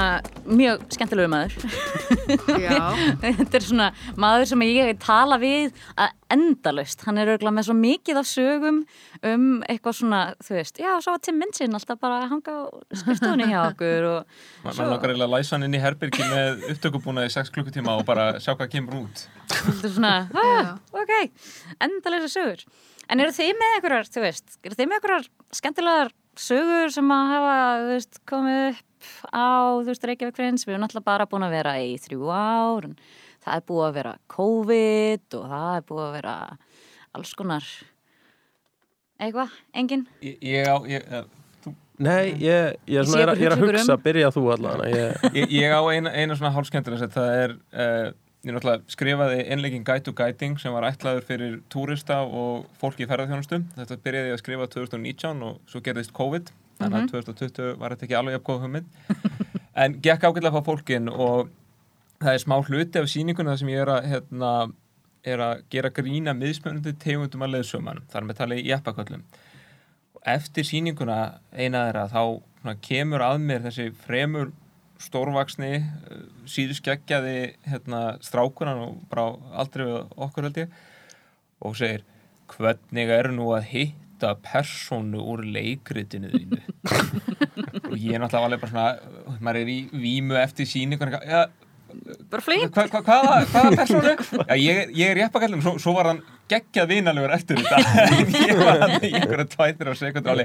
mjög skemmtilegu maður. Já. þetta er svona maður sem ég tala við að endalaust. Hann er auðvitað með svo mikið af sögum um eitthvað svona, þú veist, já, svo var Tim Minchin alltaf bara að hanga á skrifstofunni hjá okkur og Man, man langar eiginlega að læsa hann inn í herbyrgi með upptökubúna í 6 klukkutíma og bara sjá hvað kemur út. þetta er svona, ah, ok, endalausar sögur. En eru þið með einhverjar, þú veist, eru þið með einhverjar skemmtilegar sögur sem að hafa, veist, komið upp á, Reykjavík Friends, við erum náttúrulega bara búin að vera í þrjú ár, en það er búið að vera COVID og það er búið að vera alls konar, eitthvað, engin? Ég, ég á, ég, þú, Nei, ég, ég, er svona, er, að- ég er að hugsa um. byrja þú allan ég, ég, ég á eina, eina svona sett, það er, uh, ég náttúrulega skrifaði einleikin Guide to Guiding sem var ætlaður fyrir túrista og fólki í ferðarþjónustum. Þetta byrjaði ég að skrifa 2019 og svo gerðist COVID, þannig að 2020 var þetta ekki alveg jafn góð hugmynd. En gekk ágætlega á fólkin og það er smá hluti af sýninguna sem ég er að, hérna, er að gera grína miðspöndi tegundum að leðsöman, þar með tala í jeppaköllum. Og eftir sýninguna eina þeirra þá svona, kemur að mér þessi fremur stórvaksni uh, síðuskeggjaði hérna, strákunan og bara aldrei við okkur held ég og segir hvernig er nú að hitta persónu úr leikritinu þínu? Og ég er náttúrulega alveg bara svona maður er í vímu eftir sýningun ja, Bara flýnt? hva, hva, hvaða, hvaða persónu? Já, ég, ég er jeppakallum, svo, svo var hann geggjað vinalegur eftir þetta ég var hann í einhverja tvætir og sekundur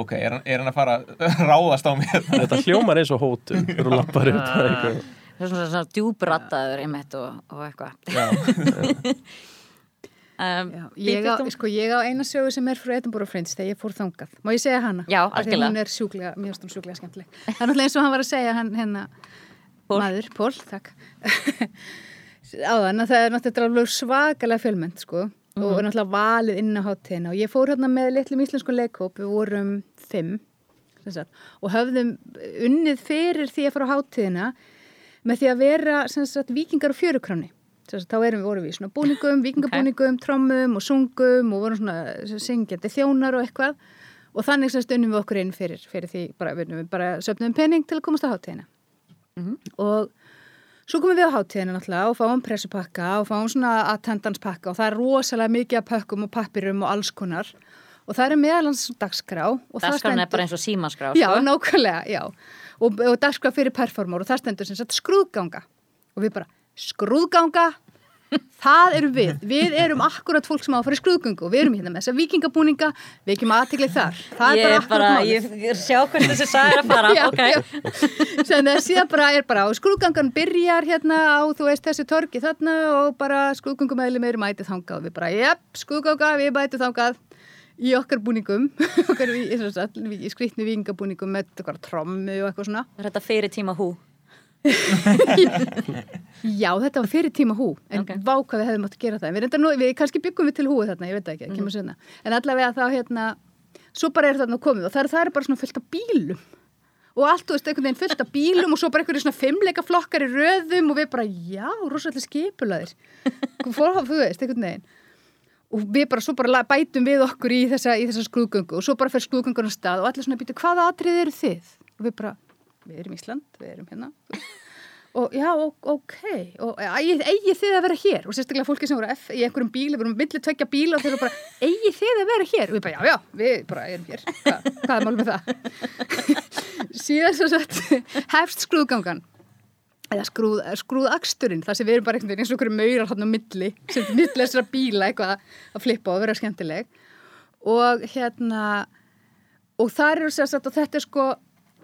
ok, er hann, er hann að fara að ráðast á mér Þetta hljómar eins og hótun Þú eru lappar upp það eitthvað Það er svona, svona djúbrattaður einmitt og, og eitthvað. Já, Um, Já, ég, á, sko, ég á eina sögu sem er frá Edinburgh Friends þegar ég fór þangað. Má ég segja hana? Já, algjörlega. Hún er sjúklega, finnst hún sjúklega skemmtileg. Það er náttúrulega eins og hann var að segja hann, hérna, Pól. maður, Pól, takk. Áðan að það er náttúrulega svakalega fjölmend, sko. Og náttúrulega valið inn á hátíðina. Og ég fór hérna með litlum íslensku leikhóp, við vorum fimm, sem sagt, og höfðum unnið fyrir því að fara á hátíðina með því að vera, sem sagt, vikingar og fjörukráni. Þá erum við vorum við í svona búningum, vikingabúningum, trommum og sungum og vorum svona syngjandi þjónar og eitthvað og þannig sem stundum við okkur inn fyrir, fyrir því bara, við, bara söfnum penning til að komast á hátíðina og svo komum við á hátíðina náttúrulega og fáum pressupakka og fáum svona attendanspakka og það er rosalega mikið af pökkum og pappirum og alls konar og það er meðalans dagskrá það Dagskráin er stendur- bara eins og símaskrá, Já, sko. nákvæmlega, já. Og, og dagskrá fyrir performor og það stendur sem sagt skrúðganga. Og við bara, skrúðganga, það eru við. Við erum akkurat fólk sem á að fara í skrúðgöngu og við erum hérna með þessa vikingabúninga, við ekki maður aðteglið þar. Það er bara akkurat ég, málið. ég sjá hvernig þessi saga er að fara, Já, ok. já. Síðan bara er bara, skrúðgangan byrjar hérna á, þú veist, þessi torgi þarna og bara skrúðgöngumæli meiri mætið þangað við bara, jep, skrúðganga, við mætið þangað í okkar búningum, okkar í, í, í skrýtni vikingabúningum með trommu og eitthvað svona. Er þetta fyrir tíma hú? Já, þetta var fyrir tíma hú, en Ok. okay. vá hvað við hefðum átt að gera það. Við, nú, við kannski byggum við til húi þarna, ég veit ekki, kemur senna. En allavega þá hérna, svo bara er þarna komið og það er, það er bara svona fullt af bílum. Og allt, þú veist, einhvern veginn fullt af bílum og svo bara einhverju svona fimmleika flokkar í röðum og við bara, já, rosalega skipulaðir. Fór, þú veist, einhvern veginn. Og við bara, svo bara bætum við okkur í þessa, í þessa skrúðgöngu og svo bara fer skrúðgöngun á stað og allir svona býtu, hvaða atrið eru þið? Og við bara, við erum Ísland, við erum hérna. og já, ok og eigið eigi þið að vera hér? Og sérstaklega fólki sem voru í einhverjum bíl við vorum milli tvekja bíla og þeir eru bara eigið þið að vera hér? Og við bara, já, já, við bara erum hér. Hva, hvað er mál með það? Síðan svo sett hefst skrúðgangan. Eða skrúð, skrúðaksturinn það sem við erum bara einhvern veginn eins og einhverju maurar hann á milli sem milli þessara bíla eitthvað að flippa og vera skemmtileg. Og hérna og það eru sér sagt og þetta er sko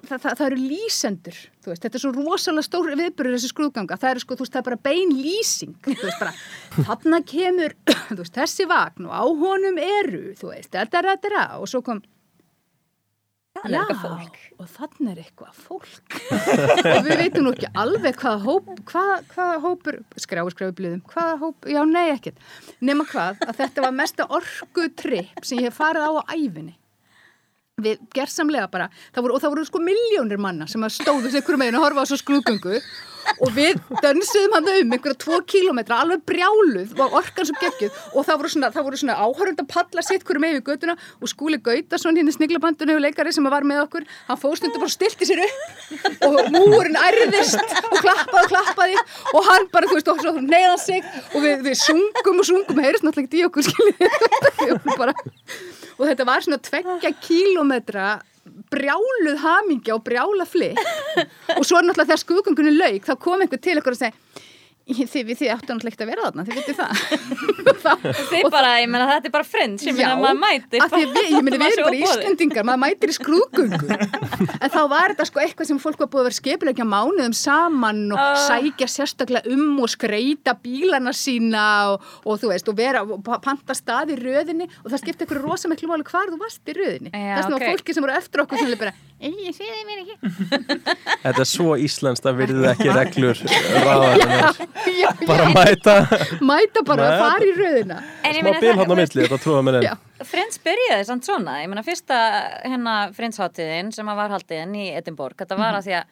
það, það, það eru lýsendur, veist, þetta er svo rosalega stór viðbyrður þessi skrúðganga, það eru sko, þú veist, það er bara bein lýsing, þú veist, bara þarna kemur, þú veist, þessi vagn og á honum eru, þú veist, þetta er þetta og svo kom Þannig er eitthvað fólk. og þannig er eitthvað fólk. Og við veitum nú ekki alveg hvaða hóp hvaða, hvaða hópur, skráu skráu blöðum hvaða hóp, já nei ekkert. Nema hvað, að þetta var mesta orkutripp sem ég hef farið á á æfinni við gerðsamlega bara það voru, og það voru sko miljónir manna sem stóðu hverju meginn að horfa á svo skrúðgöngu. Og við dönsuðum hann um einhverja tvo kílómetra, alveg brjáluð og orkan svo geggjuð. Og það voru svona, svona áhörund að sitt hverju meginn við göttuna og skúli Gautason hinn í sniglabandunni og leikari sem var með okkur hann fóðstundu bara og stilti sér upp. Og múurinn ærðist og klappaði og klappaði. Og hann bara, þú veist, og svo neyðan sig. Og við, við sungum og sungum, heyrðist náttúrulega ekki í okkur skiljið bara og þetta var svona tveggja kílómetra brjáluð hamingja og brjála flikk og svo náttúrulega þegar skuðgöngunni lauk þá kom einhver til okkur og segi þið, þið áttu náttúrulega ekki að vera þarna, þið vitið það Þið bara, ég meina þetta er bara friends, ég meina Já, maður mætir af því að við, ég meni við erum bara. Íslendingar, maður mætir í skrúðgöngu en þá var þetta sko eitthvað sem fólk var búið að vera skipilegja mánuðum saman og Ah. sækja sérstaklega um og skreita bílana sína og, og þú veist, og vera og pa- panta stað í röðinni og það skipti eitthvað rosa miklu máli hvar þú varst í röðinni Já, þess vegna ok. var fólki sem voru eftir okkur sem er bara, "Ei, ég sé þið mér ekki Þetta er svo íslenskt að virðið ekki reglur ráðarinnar. já, Bara mæta. Mæta bara að fara í röðina. En ég smá meina bil það- hann á milli, þetta trúða mér Já. enn. Friends byrjaði samt svona, ég meina fyrsta hérna Friends-háttiðin sem að var haldin í Edinborg, þetta var að því að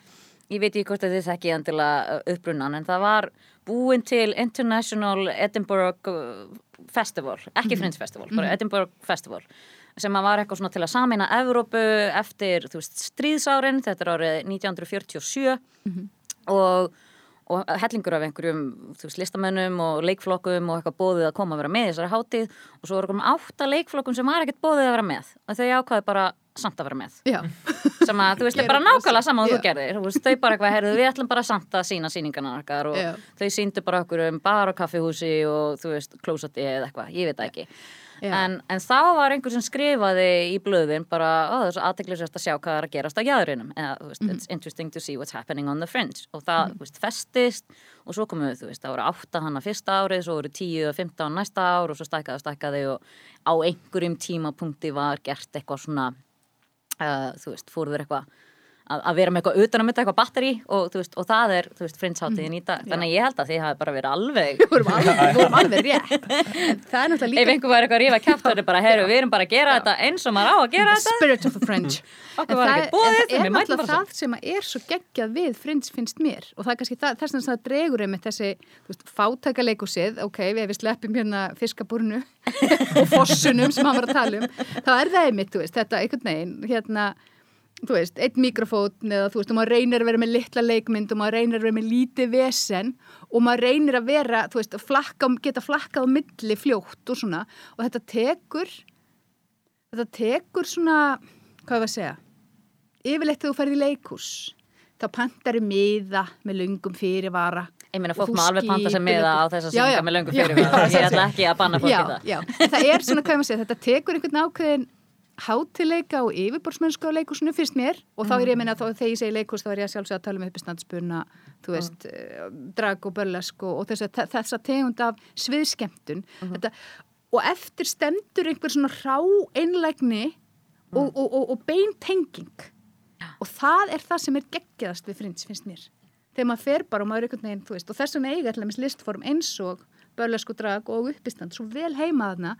ég veit ekki hvort að þið þekki endilega uppbrunnan en það var búin til International Edinburgh uh, Festival, ekki Friends Festival bara Edinburgh Festival sem að var eitthvað svona til að samina Evrópu eftir, þú veist, stríðsárin þetta er árið 1947 og, og hellingur af einhverjum veist, listamönnum og leikflokkum og eitthvað bóðið að koma að vera með í þessari hátíð og svo voru komum átta leikflokkum sem var ekkert bóðið að vera með og þau ákvaði bara samt að vera með. Já, sem að þú veist, Gera bara nákvæmlega saman og þú gerðir, þú veist, þau bara eitthvað heyrðu, við ætlum bara samt að sína sýningarna okkar og Já. þau síndu bara okkur um bar og kaffihúsi og þú veist, klósati eða eitthvað, ég veit ekki Já. En, en þá var einhver sem skrifaði í blöðin bara, er svo aðteklisvægt að sjá hvað er að gerast á jæðurinum eða, veist, Mhm. it's interesting to see what's happening on the fringe. Og það, þú veist, festist og svo komu, þú veist, það voru átta hana fyrsta árið, svo voru tíu og fimmtán næsta ár og svo stækkaði og stækkaði og á einhverjum tímapunkti var gert eitthvað svona uh, þú veist, fóruður eitthvað að, að vera með eitthvað utan að mynda eitthvað batteri og, veist, og það er, þú veist, frinshátiðin í dag. Þannig að ég held að þið hafi bara verið alveg við vorum alveg, við vorum alveg rétt. Það er náttúrulega ef líka einhver var eitthvað að rífa kæft það er bara, herru, við erum bara að gera þetta eins og maður á að gera the þetta. spirit of the French. Okkur var það- ekkert boðið, en það er náttúrulega það sem að er svo geggjað við Fringe finnst mér. Og það er kannski það, þess að það dregur einmitt þessi fátækaleikúsið, ok, við við sleppum hérna fiskabúrnu og fossunum sem hann var að tala um þá er það einmitt, þú veist, þetta einhvern veginn hérna, þú veist, eitt mikrofón eða þú veist, og maður reynir að vera með litla leikmynd og maður reynir að vera með lítið vesen og maður reynir að vera, þú veist, að flakka, geta flakkað á milli fljótt og svona. Og þetta tekur þetta tekur svona hvað var að segja yfirleitt þegar þú ferði í leikús þá pantar þú miða með lungum fyrirvara. Ég meina, fólk má alveg panta sem miða á þessa Já, já. sýninga með löngum Já, fyrir já, ég ætla ekki að banna fólki já, það. já, en það er svona hvað maður segja þetta tekur einhvern ákveðin hátileika og yfirborðsmennsku á leikúsinu fyrst mér. Og þá er ég að minna þá þegar ég segi leikús þá er ég að sjálfsög að tala um uppistandsbuna þú veist, mm. drag og börlesk og, og þess, þessa tegund af sviðskemtun þetta, og eftir stendur einhver svona rá einlægni og, og, og, og beintenging og það er það sem er geggjaðast við frins, finnst mér. Þegar maður fer bara og maður er einhvern veginn, þú veist, og þess vegna eiga allir listform eins og börlesku drag og uppistand svo vel heima þarna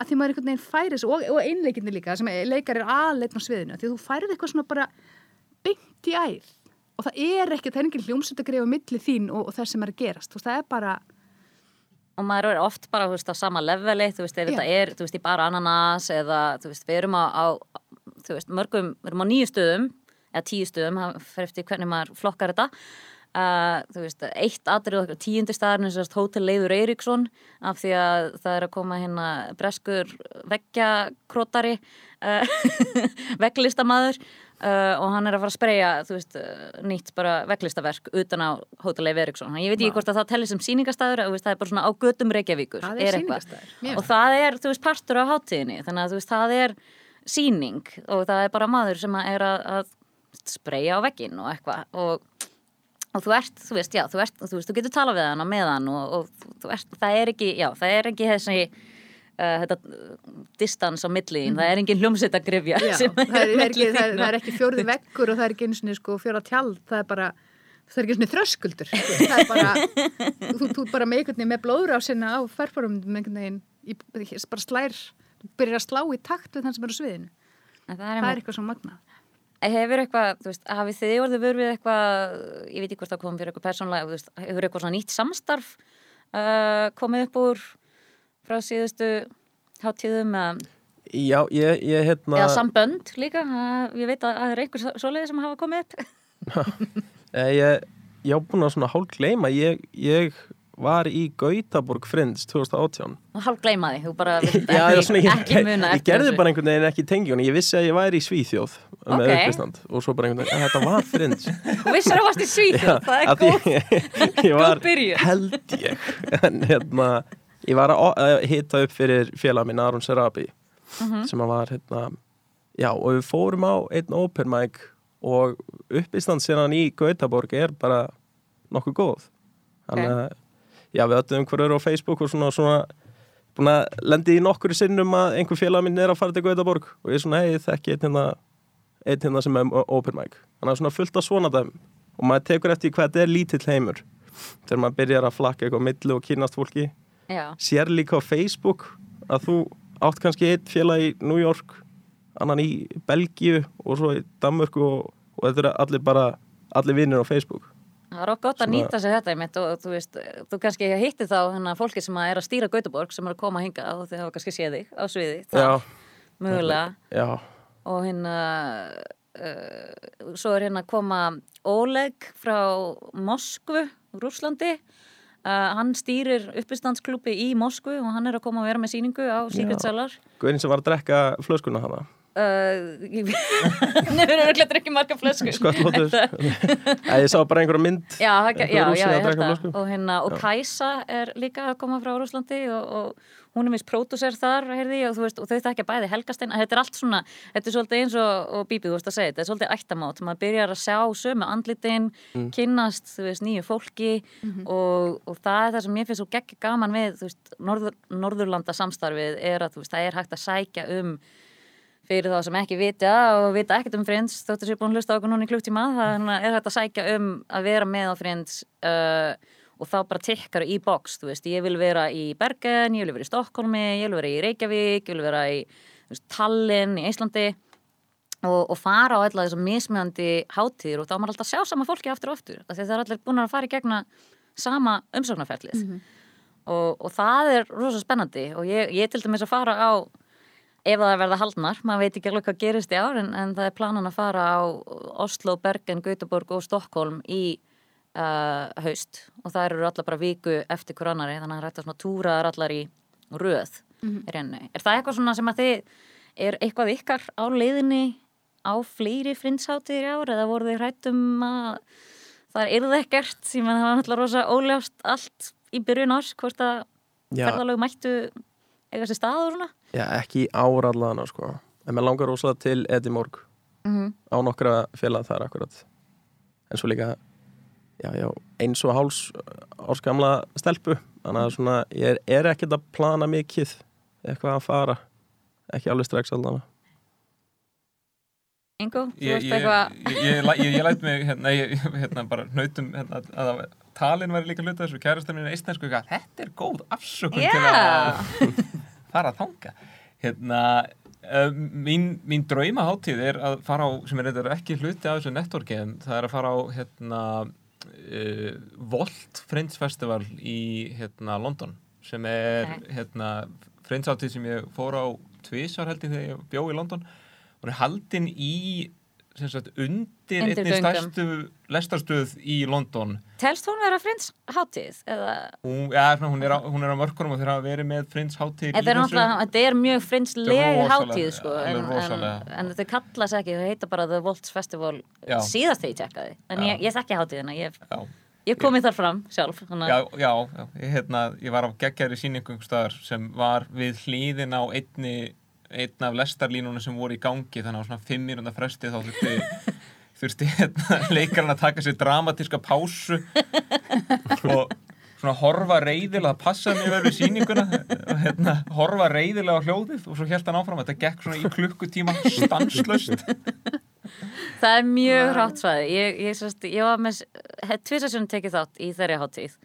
að því maður einhvern veginn færi þessu og, og einleikinni líka sem leikar er aðleitn á sviðinu því þú færið eitthvað svona bara beint í æð og það er ekki, það er engin hljómsveit að greifa milli þín og, og þess sem er að gerast, veist, það er bara og maður er oft bara, veist, á sama leveli þú veist, ef þetta er, þú veist, í bara ananas eða, þú veist, við erum á, á þú veist, mörgum, við erum á nýju stöðum eða tíu stöðum, það fer eftir hvernig maður flokkar þetta uh, þú veist, eitt atrið tíundi staðarinn er sérst Hótel Leifur Eiríksson af því að það er að koma hérna breskur veggjakrótari uh, vegglistamæður uh, og hann er að fara að spreyja þú veist, uh, nýtt bara veglistaverk utan á Hotel Leif Eriksson ég veit ekki hvort að það tellir sem sýningastæður þú veist, það er bara svona á gödum Reykjavíkur Það er mjög. og það er, þú veist, partur af hátíðinni þannig að þú veist, það er sýning og það er bara maður sem er að, að spreyja á veggin og eitthvað. Og og þú ert, þú veist, já, þú ert, þú veist, þú getur talað við hann á meðan og, og þú- ert, það er ekki, já, það er ekki þessi, uh, þetta distans á milliðin, það er engin hljómsveit að grifja Já, sem það, er, það, það, er, ekki fjórði veggur og það er ekki einu sinni sko fjóra tjald, það er bara það er ekki einu sinni þröskuldur það er bara, þú, þú bara með einhvern veginn með blóður á ferfarum með einhvern veginn, bara slær byrjar að slá í takt við þann sem er á sviðinu. Það er það er eitthvað svo magnað Hefur eitthvað, þú veist, hafið þið orðið vör við eitthvað, ég veit ekki hvort það kom fyrir eitthvað persónlega, þú veist, hefur eitthvað svona nýtt samstarf uh, komið upp úr frá síðustu hátíðum eða, Já, ég, ég hérna eða sambönd líka, uh, ég veit að það er einhver svoleiði sem hafa komið upp. Ég, ég á búin að svona hálf gleyma ég, ég var í Gautaborg Friends 2018 Og hálf gleyma því, þú bara ekki, ekki muna ég gerði bara einhvern veginn ekki tengjum ég vissi að ég væri í Svíþjóð með Ok. uppistand og svo bara einhvern veginn, þetta var Friends. Þú vissir að varst í Svíþjóð, það er góð. ég, var held ég. En hérna ég var að hita upp fyrir félag minn Aron Serabi Mhm. sem að var hérna já og við fórum á einn open mic og uppistand sinna í Gautaborg er bara nokkuð góð. Þannig að já við öllum hverju á Facebook og svona, svona búin að lendi í nokkur sinnum að einhver félag minn er að fara til Gautaborg og ég er svona hei þekki einn hérna einn hérna sem er open mic. Þannig að svona fullt af svona dæm og maður tekur eftir hvað þetta er lítill heimur. Þegar maður byrjar að flakka eitthvað á milli og kynast fólki. Já, sér líka á Facebook að þú átt kannski eitt félag í New York annan í Belgíu og svo í Danmörku og, og þetta er allir bara allir vinnir á Facebook það er okkur gott að nýta sér þetta einmitt og þú veist, þú kannski hittir þá hérna fólki sem er að stýra Gautaborg sem er að koma að hinga og þau hafa kannski séð þig á sviði, það mögulega. Já, og hérna uh, svo er hérna að koma Oleg frá Moskvu, Rúslandi uh, hann stýrir uppistandsklúpi í Moskvu og hann er að koma að vera með síningu á Secret. Cellar. Guðin sem var að drekka flöskuna hana uh, hefur örglega ekki marga flösku Skottvotur Ég sá bara einhverja mynd Já, já, já, og, hérna, og Kæsa er líka að koma frá Rúslandi og, og hún er vist pródúser þar heyrði, ég, og, þú veist, og þau þekkja bæði helgastein þetta er allt svona, þetta er svolítið eins og, og Bíbi, þú veist að segja, þetta er svolítið ættamót maður byrjar að sjá sömu andlitin Mm. kynnast, þú veist, nýju fólki og, og það er það sem ég finnst svo gegg gaman við, þú veist, Norður, Norðurlanda samstarfið er að, þú veist, það er hægt að sækja um fyrir þá sem ekki vita og vita ekkert um Friends þóttu sér búin að hlusta okkur núna í klukktíma þannig er þetta að sækja um að vera með á Friends uh, og þá bara tikkar í box, þú veist, ég vil vera í Bergen, ég vil vera í Stokkólmi, ég vil vera í Reykjavík, ég vil vera í veist, Tallinn, í Íslandi og, og fara á alla þessum mismjöndi hátíðir og þá er maður alltaf að sjá sama fólki aftur og aftur, að það er allir búin að fara í gegna sama umsóknarferlið. Og, og það er rosa spennandi og ég, ég til dæmis að fara á ef það verða haldnar, maður veit ekki alveg hvað gerist í ár en, en það er planan að fara á Oslo, Bergen, Göteborg og Stokkólm í uh, haust. Og það eru allar bara viku eftir hver annari þannig að er að svona túra þær allar í röð í reynu. Er það eitthvað svona sem að þið er eitthvað ykkar á leiðinni á fleiri frindsháttir í ár eða voru þið hrættum að það er ekkert? Sem að það var náttúrulega rosa óljást allt í byrjun árs hvort að ferðalög mættu eiga sér stað og svona? Já, ekki í ár allan sko. en mér langar rosa til Edimorg mm á nokkra félag þar akkurat en svo líka já, já, eins og háls árs gamla stelpu. Þannig að svona, ég er, er ekkert að plana mikið eitthvað að fara. Ekki alveg strax allan Ingo, þú Ég, veist eitthvað ég, ég, ég, ég læt mig hérna, ég, hérna bara nautum hérna, að að talin væri líka hluta þessu. Kærastunni eistnesku eitthvað, þetta er góð afsökun til Já, að fara að þanga hérna uh, mín, mín draumaháttíð er að fara á, sem er reyndar ekki hluti af þessu networki en það er að fara á hérna uh, Volt Friends Festival í hérna London sem er hérna Friends háttíð sem ég fór á tvisar held ég þegar ég bjó í London. Og er haldin í sagt, undir einni Undirgöngum. stærstu lestarstöð í London Telst hún vera frins hátíð? Hún, ja, hún, er á, hún er á mörkunum og þeir hafa verið með Frins hátíð þetta er þetta mjög frinsleg hátíð sko, en, en, en þau kalla sig ekki, þau heita bara The Volts Festival Já. síðast þegar ég tjekkaði, en Já. ég, ég þekki hátíðina, ég, ég komið þar fram sjálf, þannig já, já, já. Ég, hérna, ég var á einhvers staðar sem var við hlýðin á einni einn af lestarlínunum sem voru í gangi þannig á svona fimm mínúnda fresti þá þurfti þurfti hérna, leikarinn að taka sér dramatíska pásu og svona horfa reyðilega það passaði mér vel við sýninguna og hérna, horfa reyðilega á hljóðið og svo held hann áfram. Þetta gekk svona í klukkutíma stanslöst það er mjög hrátt svæði, ég, ég, ég var með tvisasunum tekið þátt í þeirri hátíð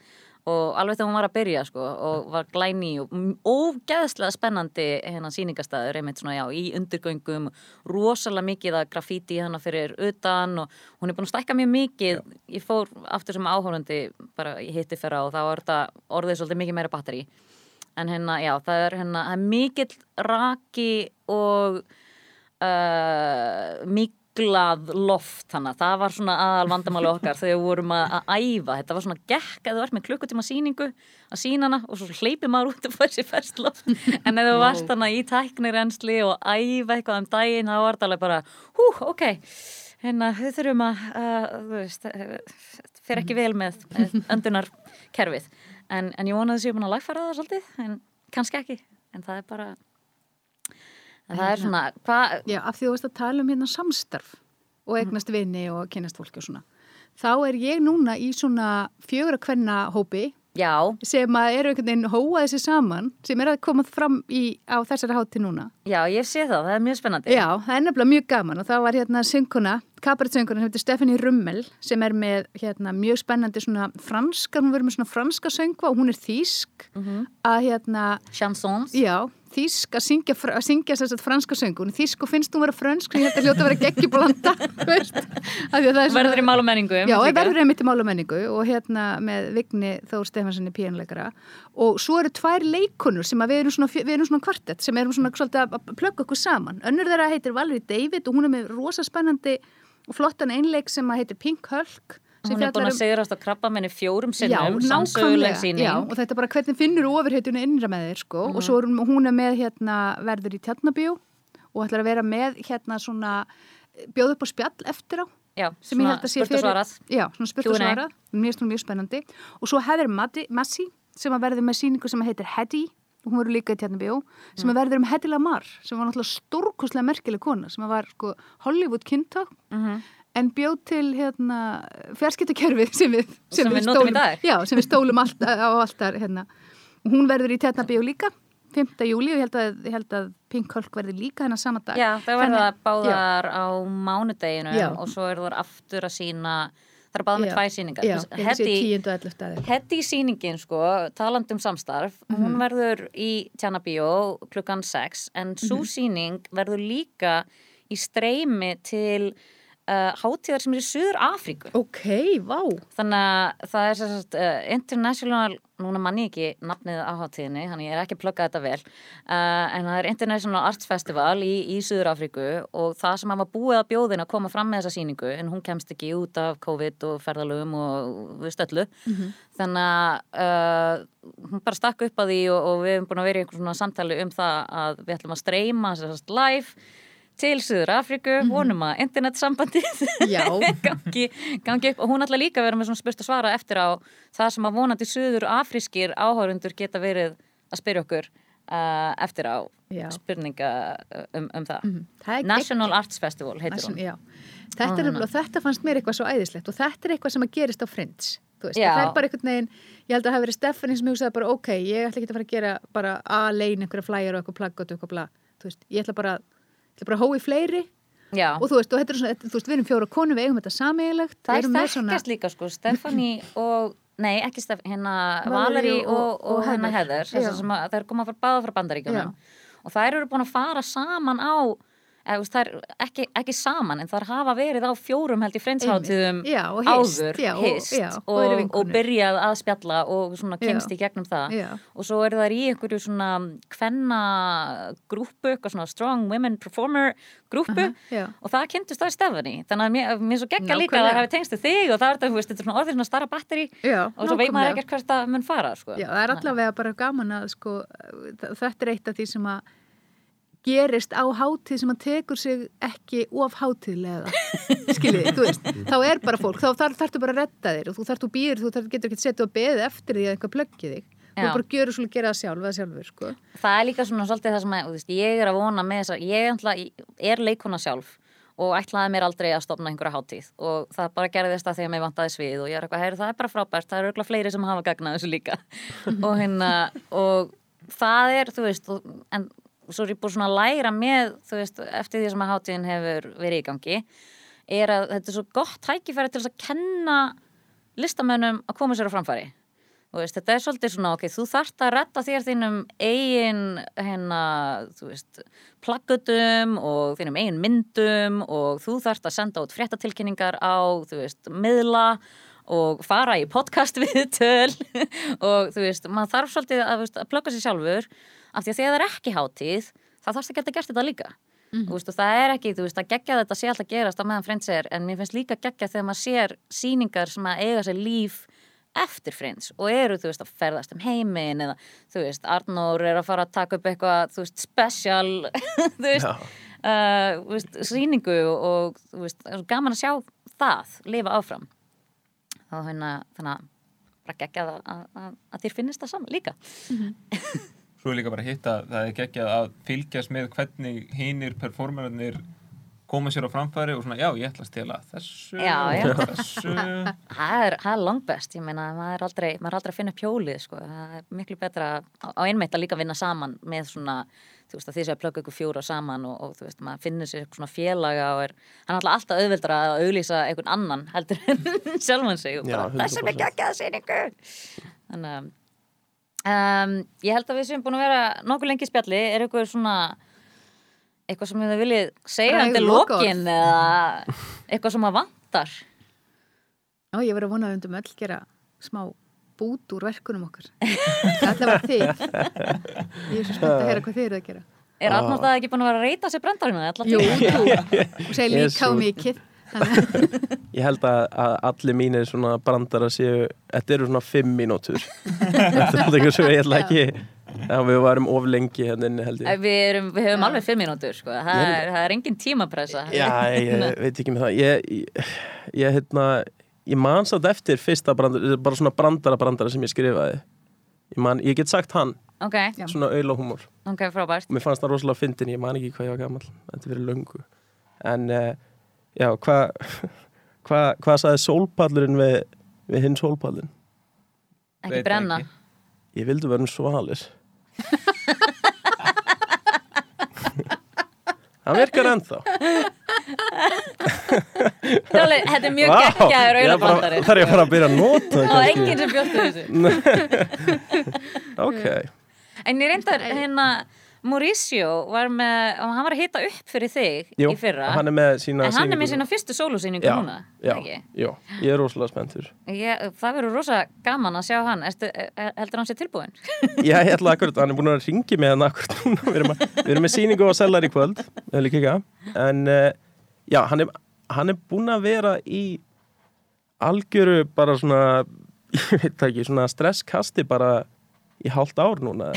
og alveg þegar hún var að byrja sko og var glæni og ógeðslega spennandi hérna sýningastæður einmitt svona já í undirgöngum rosalega mikið að graffíti hérna fyrir utan og hún er búin að stækka mjög mikið. Ég fór aftur sem áhórandi bara hitti fyrra og þá var þetta orðið svolítið mikið meira batteri en hérna já það er hérna er mikill raki og uh, miklað loft þannig að það var svona aðal vandamáli okkar þegar við vorum að, æfa. Þetta var svona gekk að þú ert með klukkutíma sýningu að sína hana og svo hleypir maður út og fær sér færst loft. En ef þú varst hana í tæknirensli og æfa eitthvað um daginn þá var þetta alveg bara hú, ok hérna, við þurfum að, uh, þú veist uh, fer ekki vel með, öndunarkerfið. En, en ég vonaði að séu búin að lagfæra það svolítið en kannski ekki en það er bara en það er svona, hvað Já, af því þú veist að tala um hérna samstarf og eignast vini og kynast fólki og svona. Þá er ég núna í svona fjögra kvenna hópi já, sem að eru einhvern veginn hóaði sér saman sem er að koma fram í, á þessari hátti núna. já, ég sé það, það er mjög spennandi. Já, það er nefnilega mjög gaman og þá var hérna synguna, kabaretsönguna sem heitir Stephanie Rummel sem er með hérna mjög spennandi svona franska, hún verður með svona franska söngva og hún er þýsk að hérna, chansons. Já, þýsk að syngja, að syngja franska söngu, hún er þýsk og finnst hún vera ég held að hljóta vera því það er verður í mál og menningu Já, verður einmitt í mála menningu og hérna með Vigni Þór Stefanssoni píanleikara og svo eru tvær leikunur sem við erum svona, við erum svona kvartett sem erum svona að plugga okkur saman. Önnur þeirra heitir Valerie David og hún er með rosa spennandi og flottan einleik sem heitir Pink Hulk. Hún er búin að segrast á krabba menni fjórum sinnum sannsöguleg síning já, og þetta er bara hvernig finnur ofurheituna innra með þér sko. Og svo er hún, er með hérna verður í tjarnabíu og ætlar að vera með hérna svona bjóð upp á spjall eftir á já, sem ég held að sé svarað. Já, svona spurt og svarað, mér finnst hún mjög spennandi. Og svo hefur Massi sem að verður með síningu sem heitir Hedy og hún verður líka í Tjarnabíó sem að verður um Hedy Lamar sem var náttúrulega stórkoslega merkileg kona sem að var sko Hollywood kynntá Mhm. En bjóð til hérna fjarskiptakerfið sem við, Sem við notum í stólum, já, sem við stólum allt, á alltaf hérna. hún verður í Tjarnabíó líka 5. júli og ég held að, ég held að Pink Hulk verður líka hennar sama dag já, það verða Þannig- báðar á mánudeginu Já. og svo eru það aftur að sína það er báðar með Já. tvær síningar Já, ég held að sé Heddy 10. og 11. staði Heddy sýningin sko, talandi um samstarf Mhm. hún verður í Tjarnabíó klukkan 6 en svo Mhm. sýning verður líka í streymi til uh, hátíðar sem er í Suður Afríku Ok, vá. Þannig að það er sagt, uh, international, núna manni ekki nafnið á hátíðinni, þannig ég er ekki að plugga þetta vel uh, en það er International Arts Festival í, í Suður Afríku og það sem hafa búið að bjóðin að koma fram með þessa sýningu en hún kemst ekki út af COVID og ferðalögum og við stöllu þannig að hún bara stakk upp að því og, og við hefum búin að vera í einhvern svona samtali um það að við ætlum að streyma sagt, live til Suður Afríku, vonum að internetsambandið gangi, gangi upp. Og hún ætla líka að vera með svona spurt að svara eftir á það sem að vonandi Suður Afrískir áhörundur geta verið að spyrja okkur uh, eftir á Já. spurninga uh, um, um það. Það er National Arts Festival heitir Nation, hún. já. Þetta, er, nefnilega- þetta fannst mér eitthvað svo æðislegt og þetta er eitthvað sem að gerist á Friends þú veist, það er bara einhvern veginn ég held að það hafi verið Stephanie sem hugsaði bara ok, ég ætla ekki að fara að gera bara alein einhverja flæjar og eitthvað plaggot og eitthvað bla. Þú veist, ég ætla bara, ég ætla bara í fleiri. Já, og þú veist, og þetta er svona, þú veist, við erum fjóra konu við eigum þetta sameigilegt það er þekkjast líka sko Stefani og Nei, ekki Stef, hérna Valeri og, og- og, hérna Heather. Það er komað að báða frá bandaríkjunum. Og þær eru búin að fara saman á eða, það er ekki, ekki saman en það hafa verið á fjórum held í frendsháttiðum Einmitt. Já, hist, áður og- já, og og, og, byrjað að spjalla og svona kynst Já. í gegnum það og svo eru það í einhverju svona kvenna grúpu, strong women performer grúpu Aha, já. og það kynntust það í stefni þannig að mér, mér svo geggja líka að það hafi tengst við þig og það er þetta, þetta er svona orðið svona starra batteri og svo veit maður ekkert hvert það mun fara sko. Já, það er allavega bara gaman að sko, þetta er eitt af því sem að gerist á hátíð sem að tekur sig ekki of hátíðlega skiljið, þú veist, þá er bara fólk þá þarf, þarftu bara að redda þér og þú þarftu býr þú þarf, getur ekki að setja og beðið eftir því að eitthvað plöggið þig, þú Já. bara gjörur svolítið gera það sjálf eða sjálfur, sko. Það er líka svona svolítið það sem að, þú veist, ég er að vona með þess að ég ætla, er leikona sjálf og ætlaði mér aldrei að stopna einhverja hátíð og það bara gerðist að því að mér vantaði svið og ég er eitthvað, heyri, það er bara frábært, það eru örugglega fleiri sem hafa gagnað þessu líka. Og hérna, og það er, þú veist, og, en svo er ég búin að læra með, veist, eftir því sem að hátíðin hefur verið í gangi, er að þetta er svo gott tækifæri til að kenna listamönnum að koma sér á framfæri. Veist, þetta er svolítið svona, ok, þú þarft að retta þér þínum eigin, hérna, þú veist, plaggutum og þínum eigin myndum og þú þarft að senda út fréttatilkynningar á, þú veist, miðla og fara í podcast viðtöl og þú veist, maður þarf svolítið að, að plugga sér sjálfur af því að þegar það er ekki hátíð, þá þarfst að geta gert þetta líka. Þú veist, og það er ekki, þú veist, að gegja þetta sé alltaf gerast á meðan frends er, en mér finnst líka gegja þegar maður sér sýningar sem að eiga sér líf eftir frends og eru, þú veist, að ferðast um heiminn eða, þú veist, Arnór er að fara að taka upp eitthvað, þú veist, special þú veist, uh, veist sýningu og, þú veist, er gaman að sjá það, lifa áfram. Og hérna, þannig að bara gegja það að, að, að þér finnist það saman líka Svo er líka bara hitt að það er geggjað að fylgjast með hvernig hinir performerarnir koma sér á framfæri og svona, já, ég ætla að stela þessu Já, já. þessu það er, það er langbest, ég meina maður er aldrei, maður er aldrei að finna upp hjólið sko. það er miklu betra á, á einmitt að líka vinna saman með svona þú veist að því sem að plögga ykkur fjóra saman og, og þú veist, maður finnur sér svona félaga og er, hann er alltaf alltaf auðveldra að auglýsa einhvern annan heldur en sjálfan sig og bara, þessum er 100%. geggjað sýningu þannig að um, ég held að við séum búin að vera nokkuð lengi í spjalli, er eitthvað svona eitthvað sem þið viljið segja undir lokin eða eitthvað sem að vantar? Já, ég verið að vona að við undum öll gera smá bút úr verkunum okkar. Það var þig Ég er svo spennt að heyra hvað þið eru að gera. Er Arnór það ekki búin að vera að reyta sér brendarinn? Jú, þú, og segir líka á mikið Ég held að, að allir mínir svona brandara séu, þetta eru svona fimm mínútur. þetta er alltaf eitthvað sem ég ætla ekki, já, við varum of lengi hérna inni held ég. Við, erum, við höfum alveg fimm mínútur sko. það, er, það er engin tímapressa Já, ég veit ekki með það. Ég, ég, ég hérna, ég man satt eftir fyrsta brandara, bara svona brandara brandara sem ég skrifaði. Ég man, ég get sagt hann, Ok, Já. svona auðla húmor. ok, frábært Mér fannst það rosalega fyndin, ég man ekki hvað ég var gammal, þetta verið löngu. En, uh, já, hvað, hvað, hvað sagði sólpallurinn við, við hinn sólpallin? Ekki Veit brenna. ekki. Ég vildi vera um svalir. Það virkar ennþá. Þetta er er mjög Vá, geggjaður er bara- auðvitað Þarf ég að fara að byrja að nota það og enginn sem bjóttu þessu. Ok, En ég reyndar hérna Mauricio var með, og hann var að hita upp fyrir þig jú, í fyrra. hann en hann er með sína fyrstu sólusýningu núna já, já, ég er rosalega spenntur. Það verður rosa gaman að sjá hann. Ertu, er- heldur hann sér tilbúin? Já, ég ætla akkurat, hann er búin að ringi með hann akkurat núna. Við erum, við erum með sýningu á Sellar í kvöld líka ekki En uh, já, hann er, hann er búin að vera í algjöru bara svona ég veit ekki, svona stresskasti bara í hálft ár núna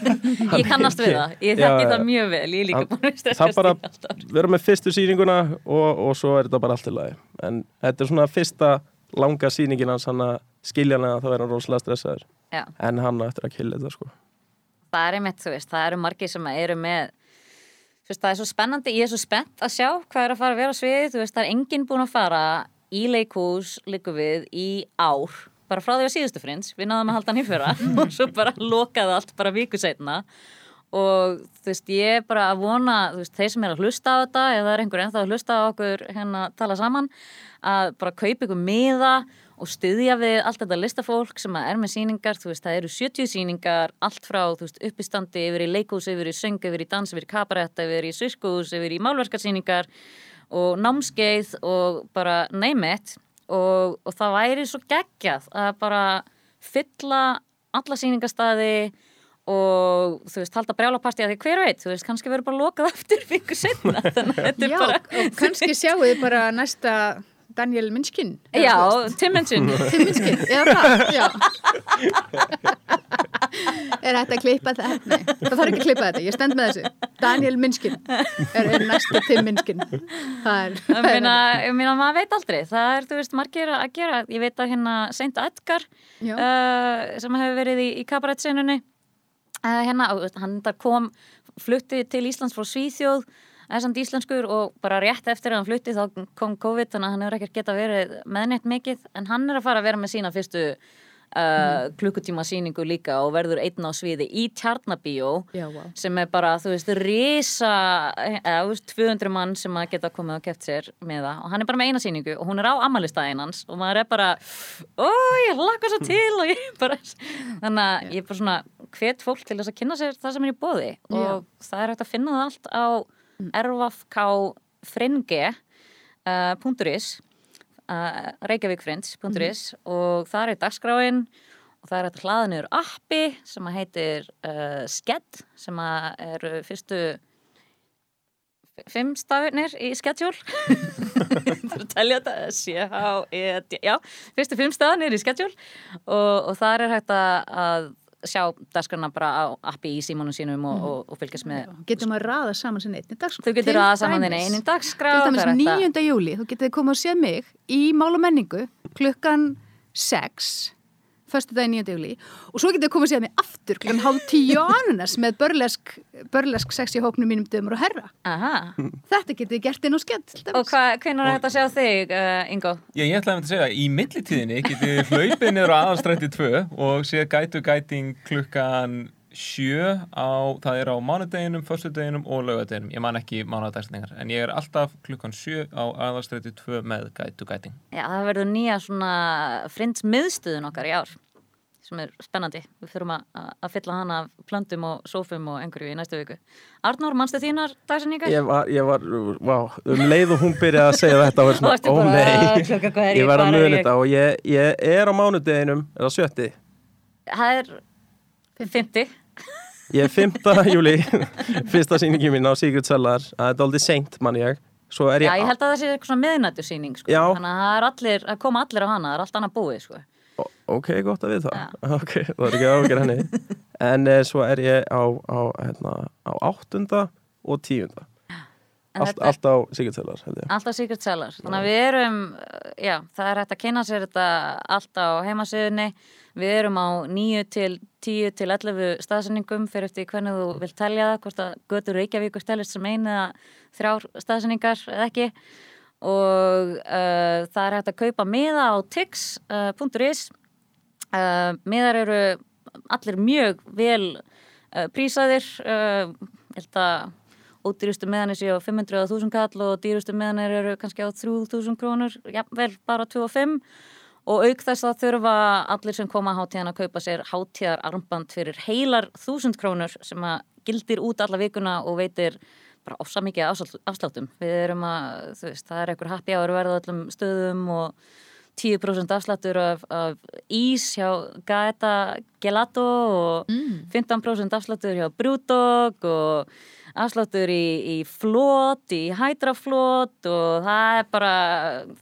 Ég kannast við það, ég þekki það mjög vel. Ég líka búin að það streskast bara í alltaf vera með fyrstu sýninguna og, og svo er þetta bara allt í lagi. En þetta er svona fyrsta langa sýningin hans hann að skilja hann að þá er hann rosalega stressaður. Já. en hann eftir að killa þetta sko. Það er einmitt, þú veist, það eru margir sem eru með þú veist, það er svo spennandi. Ég er svo spennt að sjá hvað er að fara að vera á sviði þú veist, það er enginn búin að fara í leikhús, líku við, í ár bara frá því að síðustu frins við náðum að halda hann í fyrra og svo bara lokaði allt bara viku setna og þú veist, ég er bara að vona þú veist, þeir sem er að hlusta á þetta eða það er einhver ennþá að hlusta á okkur hérna tala saman að bara kaupa ykkur miða og styðja við allt þetta listafólk sem að er með síningar, þú veist, það eru 70 síningar, allt frá, þú veist, uppistandi yfir í leikús, yfir í söng, yfir í dans, yfir í kabaretta, yfir í sirkus, yfir í málverkarsíningar og námskeið og bara name it og, og það væri svo geggjað að bara fylla alla síningastæði og þú veist, halda brjálapasti að því hver veit, þú veist, kannski verður bara lokað eftir fyrir setna, þannig að þetta er Já, bara og kannski sjáu þið bara næsta Daniel Minskin. eða Já, Tim Minchin Tim Minskin, eða það, já. er þetta að klippa það? Nei, það þarf ekki að klippa þetta, ég stend með þessu. Daniel Minskin er, er næsta Tim Minskin. Það er, Ég meina, ég meina, maður veit aldrei það er, þú veist, margir að gera ég veit að hérna Saint Edgar Já. uh, sem hefur verið í, í kabarettsennunni uh, hérna, og, þú veist, hann kom flutti til Íslands frá Svíþjóð er samt íslenskur og bara rétt eftir að hann flutti þá kom COVID þannig að hann hefur ekkert geta verið meðnett mikið. En hann er að fara að vera með sína fyrstu uh, klukkutíma síningu líka og verður einn á sviði í Tjarnabíó Já, vá. sem er bara, þú veist, risa eða, þú veist, 200 mann sem að geta komið og keft sér með það. Og hann er bara með eina sýningu og hún er á ammælistæðin hans og maður er bara, ó, ég lakka svo til og ég bara, þannig að ég er bara svona hvet fólk til þess að kynna sér það sem er í bóði og það er hægt að finna það allt á ervafkfringe.is uh, reykjavíkfrinds.is og það er dagskráin og það er hægt að hlaða niður appi sem að heitir uh, Skedd sem að eru fyrstu fimm stafinir í schedule það er að telja þetta C-H-E-D já, fyrstu fimm stafinir í schedule og, og það er hægt að sjá dagskrana bara á appi í símónum sínum og, og, og fylgjast með Getum að raða saman sinni einni dagskrá. þú getur að saman þinn dæmis- einin dagskrá Til dæmis það er hægt að- 9. júli, þú getið komið að sé mig í Mál og menningu klukkan 6 förstu dagi 9. júli og svo getið komið að sé mig aftur klukkan hálf 10 á ananas með börlesk, börlesk sexi hópnum mínum dömur og herra. Aha. Þetta getið þið gert inn á skemmt. og hvernig er þetta að sjá þig, uh, Ingo? Já, ég ætlaði að segja, í millitíðinni getið þið hlaupið niður á aðalstrætti 2 og séð gætu gæting klukkan 7 á, það er á mánudeginum, föstudeginum og laugadeginum. Ég man ekki mánudagstningar, en ég er alltaf klukkan 7 á aðalstrætti 2 með gætu gæting. Já, það verður nýja svona frinds miðstöðun okkar í ár sem er spennandi. Við þurfum að, að fylla hana af plöndum og sófum og einhverju í næstu viku. Arnór, mannstu þínar dagsinningar? Ég var, ég var, vá, um leið og hún byrjaði að segja þetta og var svona, ó nei, "Ah, klukkan hvað er ég, var að ég?" þetta og ég, ég er á mánudeginum, er það sjötti, Það er 50. ég er 5. júli, fyrsta sýningi mín á Sigurd Sellar, það er aldrei seint mann ég, er Já, ég, ég held að það sé eitthvað svona miðnættusýning sko. Þannig að það er allir, að koma allir á hana, það er allt annað búið sko. Ok, gott að við það, ok, það er ekki ágjör henni, en eh, svo er ég á, á, hérna, á áttunda og tíunda, En allt, þetta er- allt á Sigurd Sellar, held ég. Alltaf Secret Sellers. Þannig að við erum, uh, já, það er hægt að kynna sér þetta allt á heimasöðunni. Við erum á 9 til 10 til 11 staðsendingum fyrir eftir hvernig þú vilt telja það, hvort að Götur Reykjavíkur telist sem einu eða þrjár staðsendingar eða ekki. Og uh, það er hægt að kaupa miða á tix.is. Uh, miðar eru allir mjög vel uh, prísaðir. Uh, ég held að ódýrustu meðanir séu á 500 eða 1000 kall og dýrustu meðanir eru kannski á 3000 krónur, jafnvel bara 2 og 5 og auk þess að þurfa allir sem koma á hátíðan að kaupa sér hátíðar armband fyrir heilar 1000 krónur sem að gildir út alla vikuna og veitir bara ofsa mikið afslátt- afsláttum. Við erum að, þú veist, það er einhver happy hour verða á öllum stöðum og 10% afsláttur af, af ís hjá Gaeta Gelato og 15% afsláttur hjá Brewdog og afsláttur í, í flót, í hædraflót og það er bara,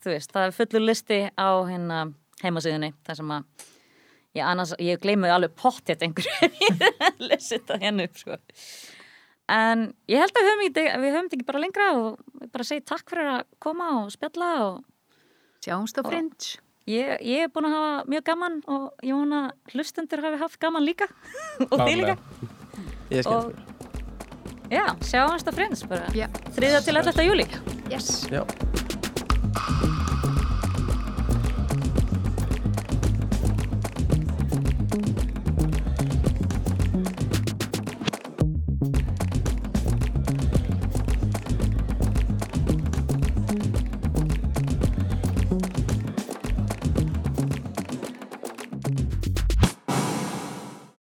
þú veist, það er fullur listi á hérna heimasíðunni, það sem að ég, annars, ég gleymi alveg pottet einhverju ef ég lesi þetta hérna upp, sko. En ég held að við höfum ekki, við höfum þetta ekki bara lengra og við bara segi takk fyrir að koma og spjalla og Sjáumst á Fringe. Ég, ég er búin að hafa mjög gaman og ég vona að hlustendur hafi haft gaman líka og þið líka. Ég er skemmt Já, sjáumst á frins bara. Þriða til alltaf júli. Yes. Já.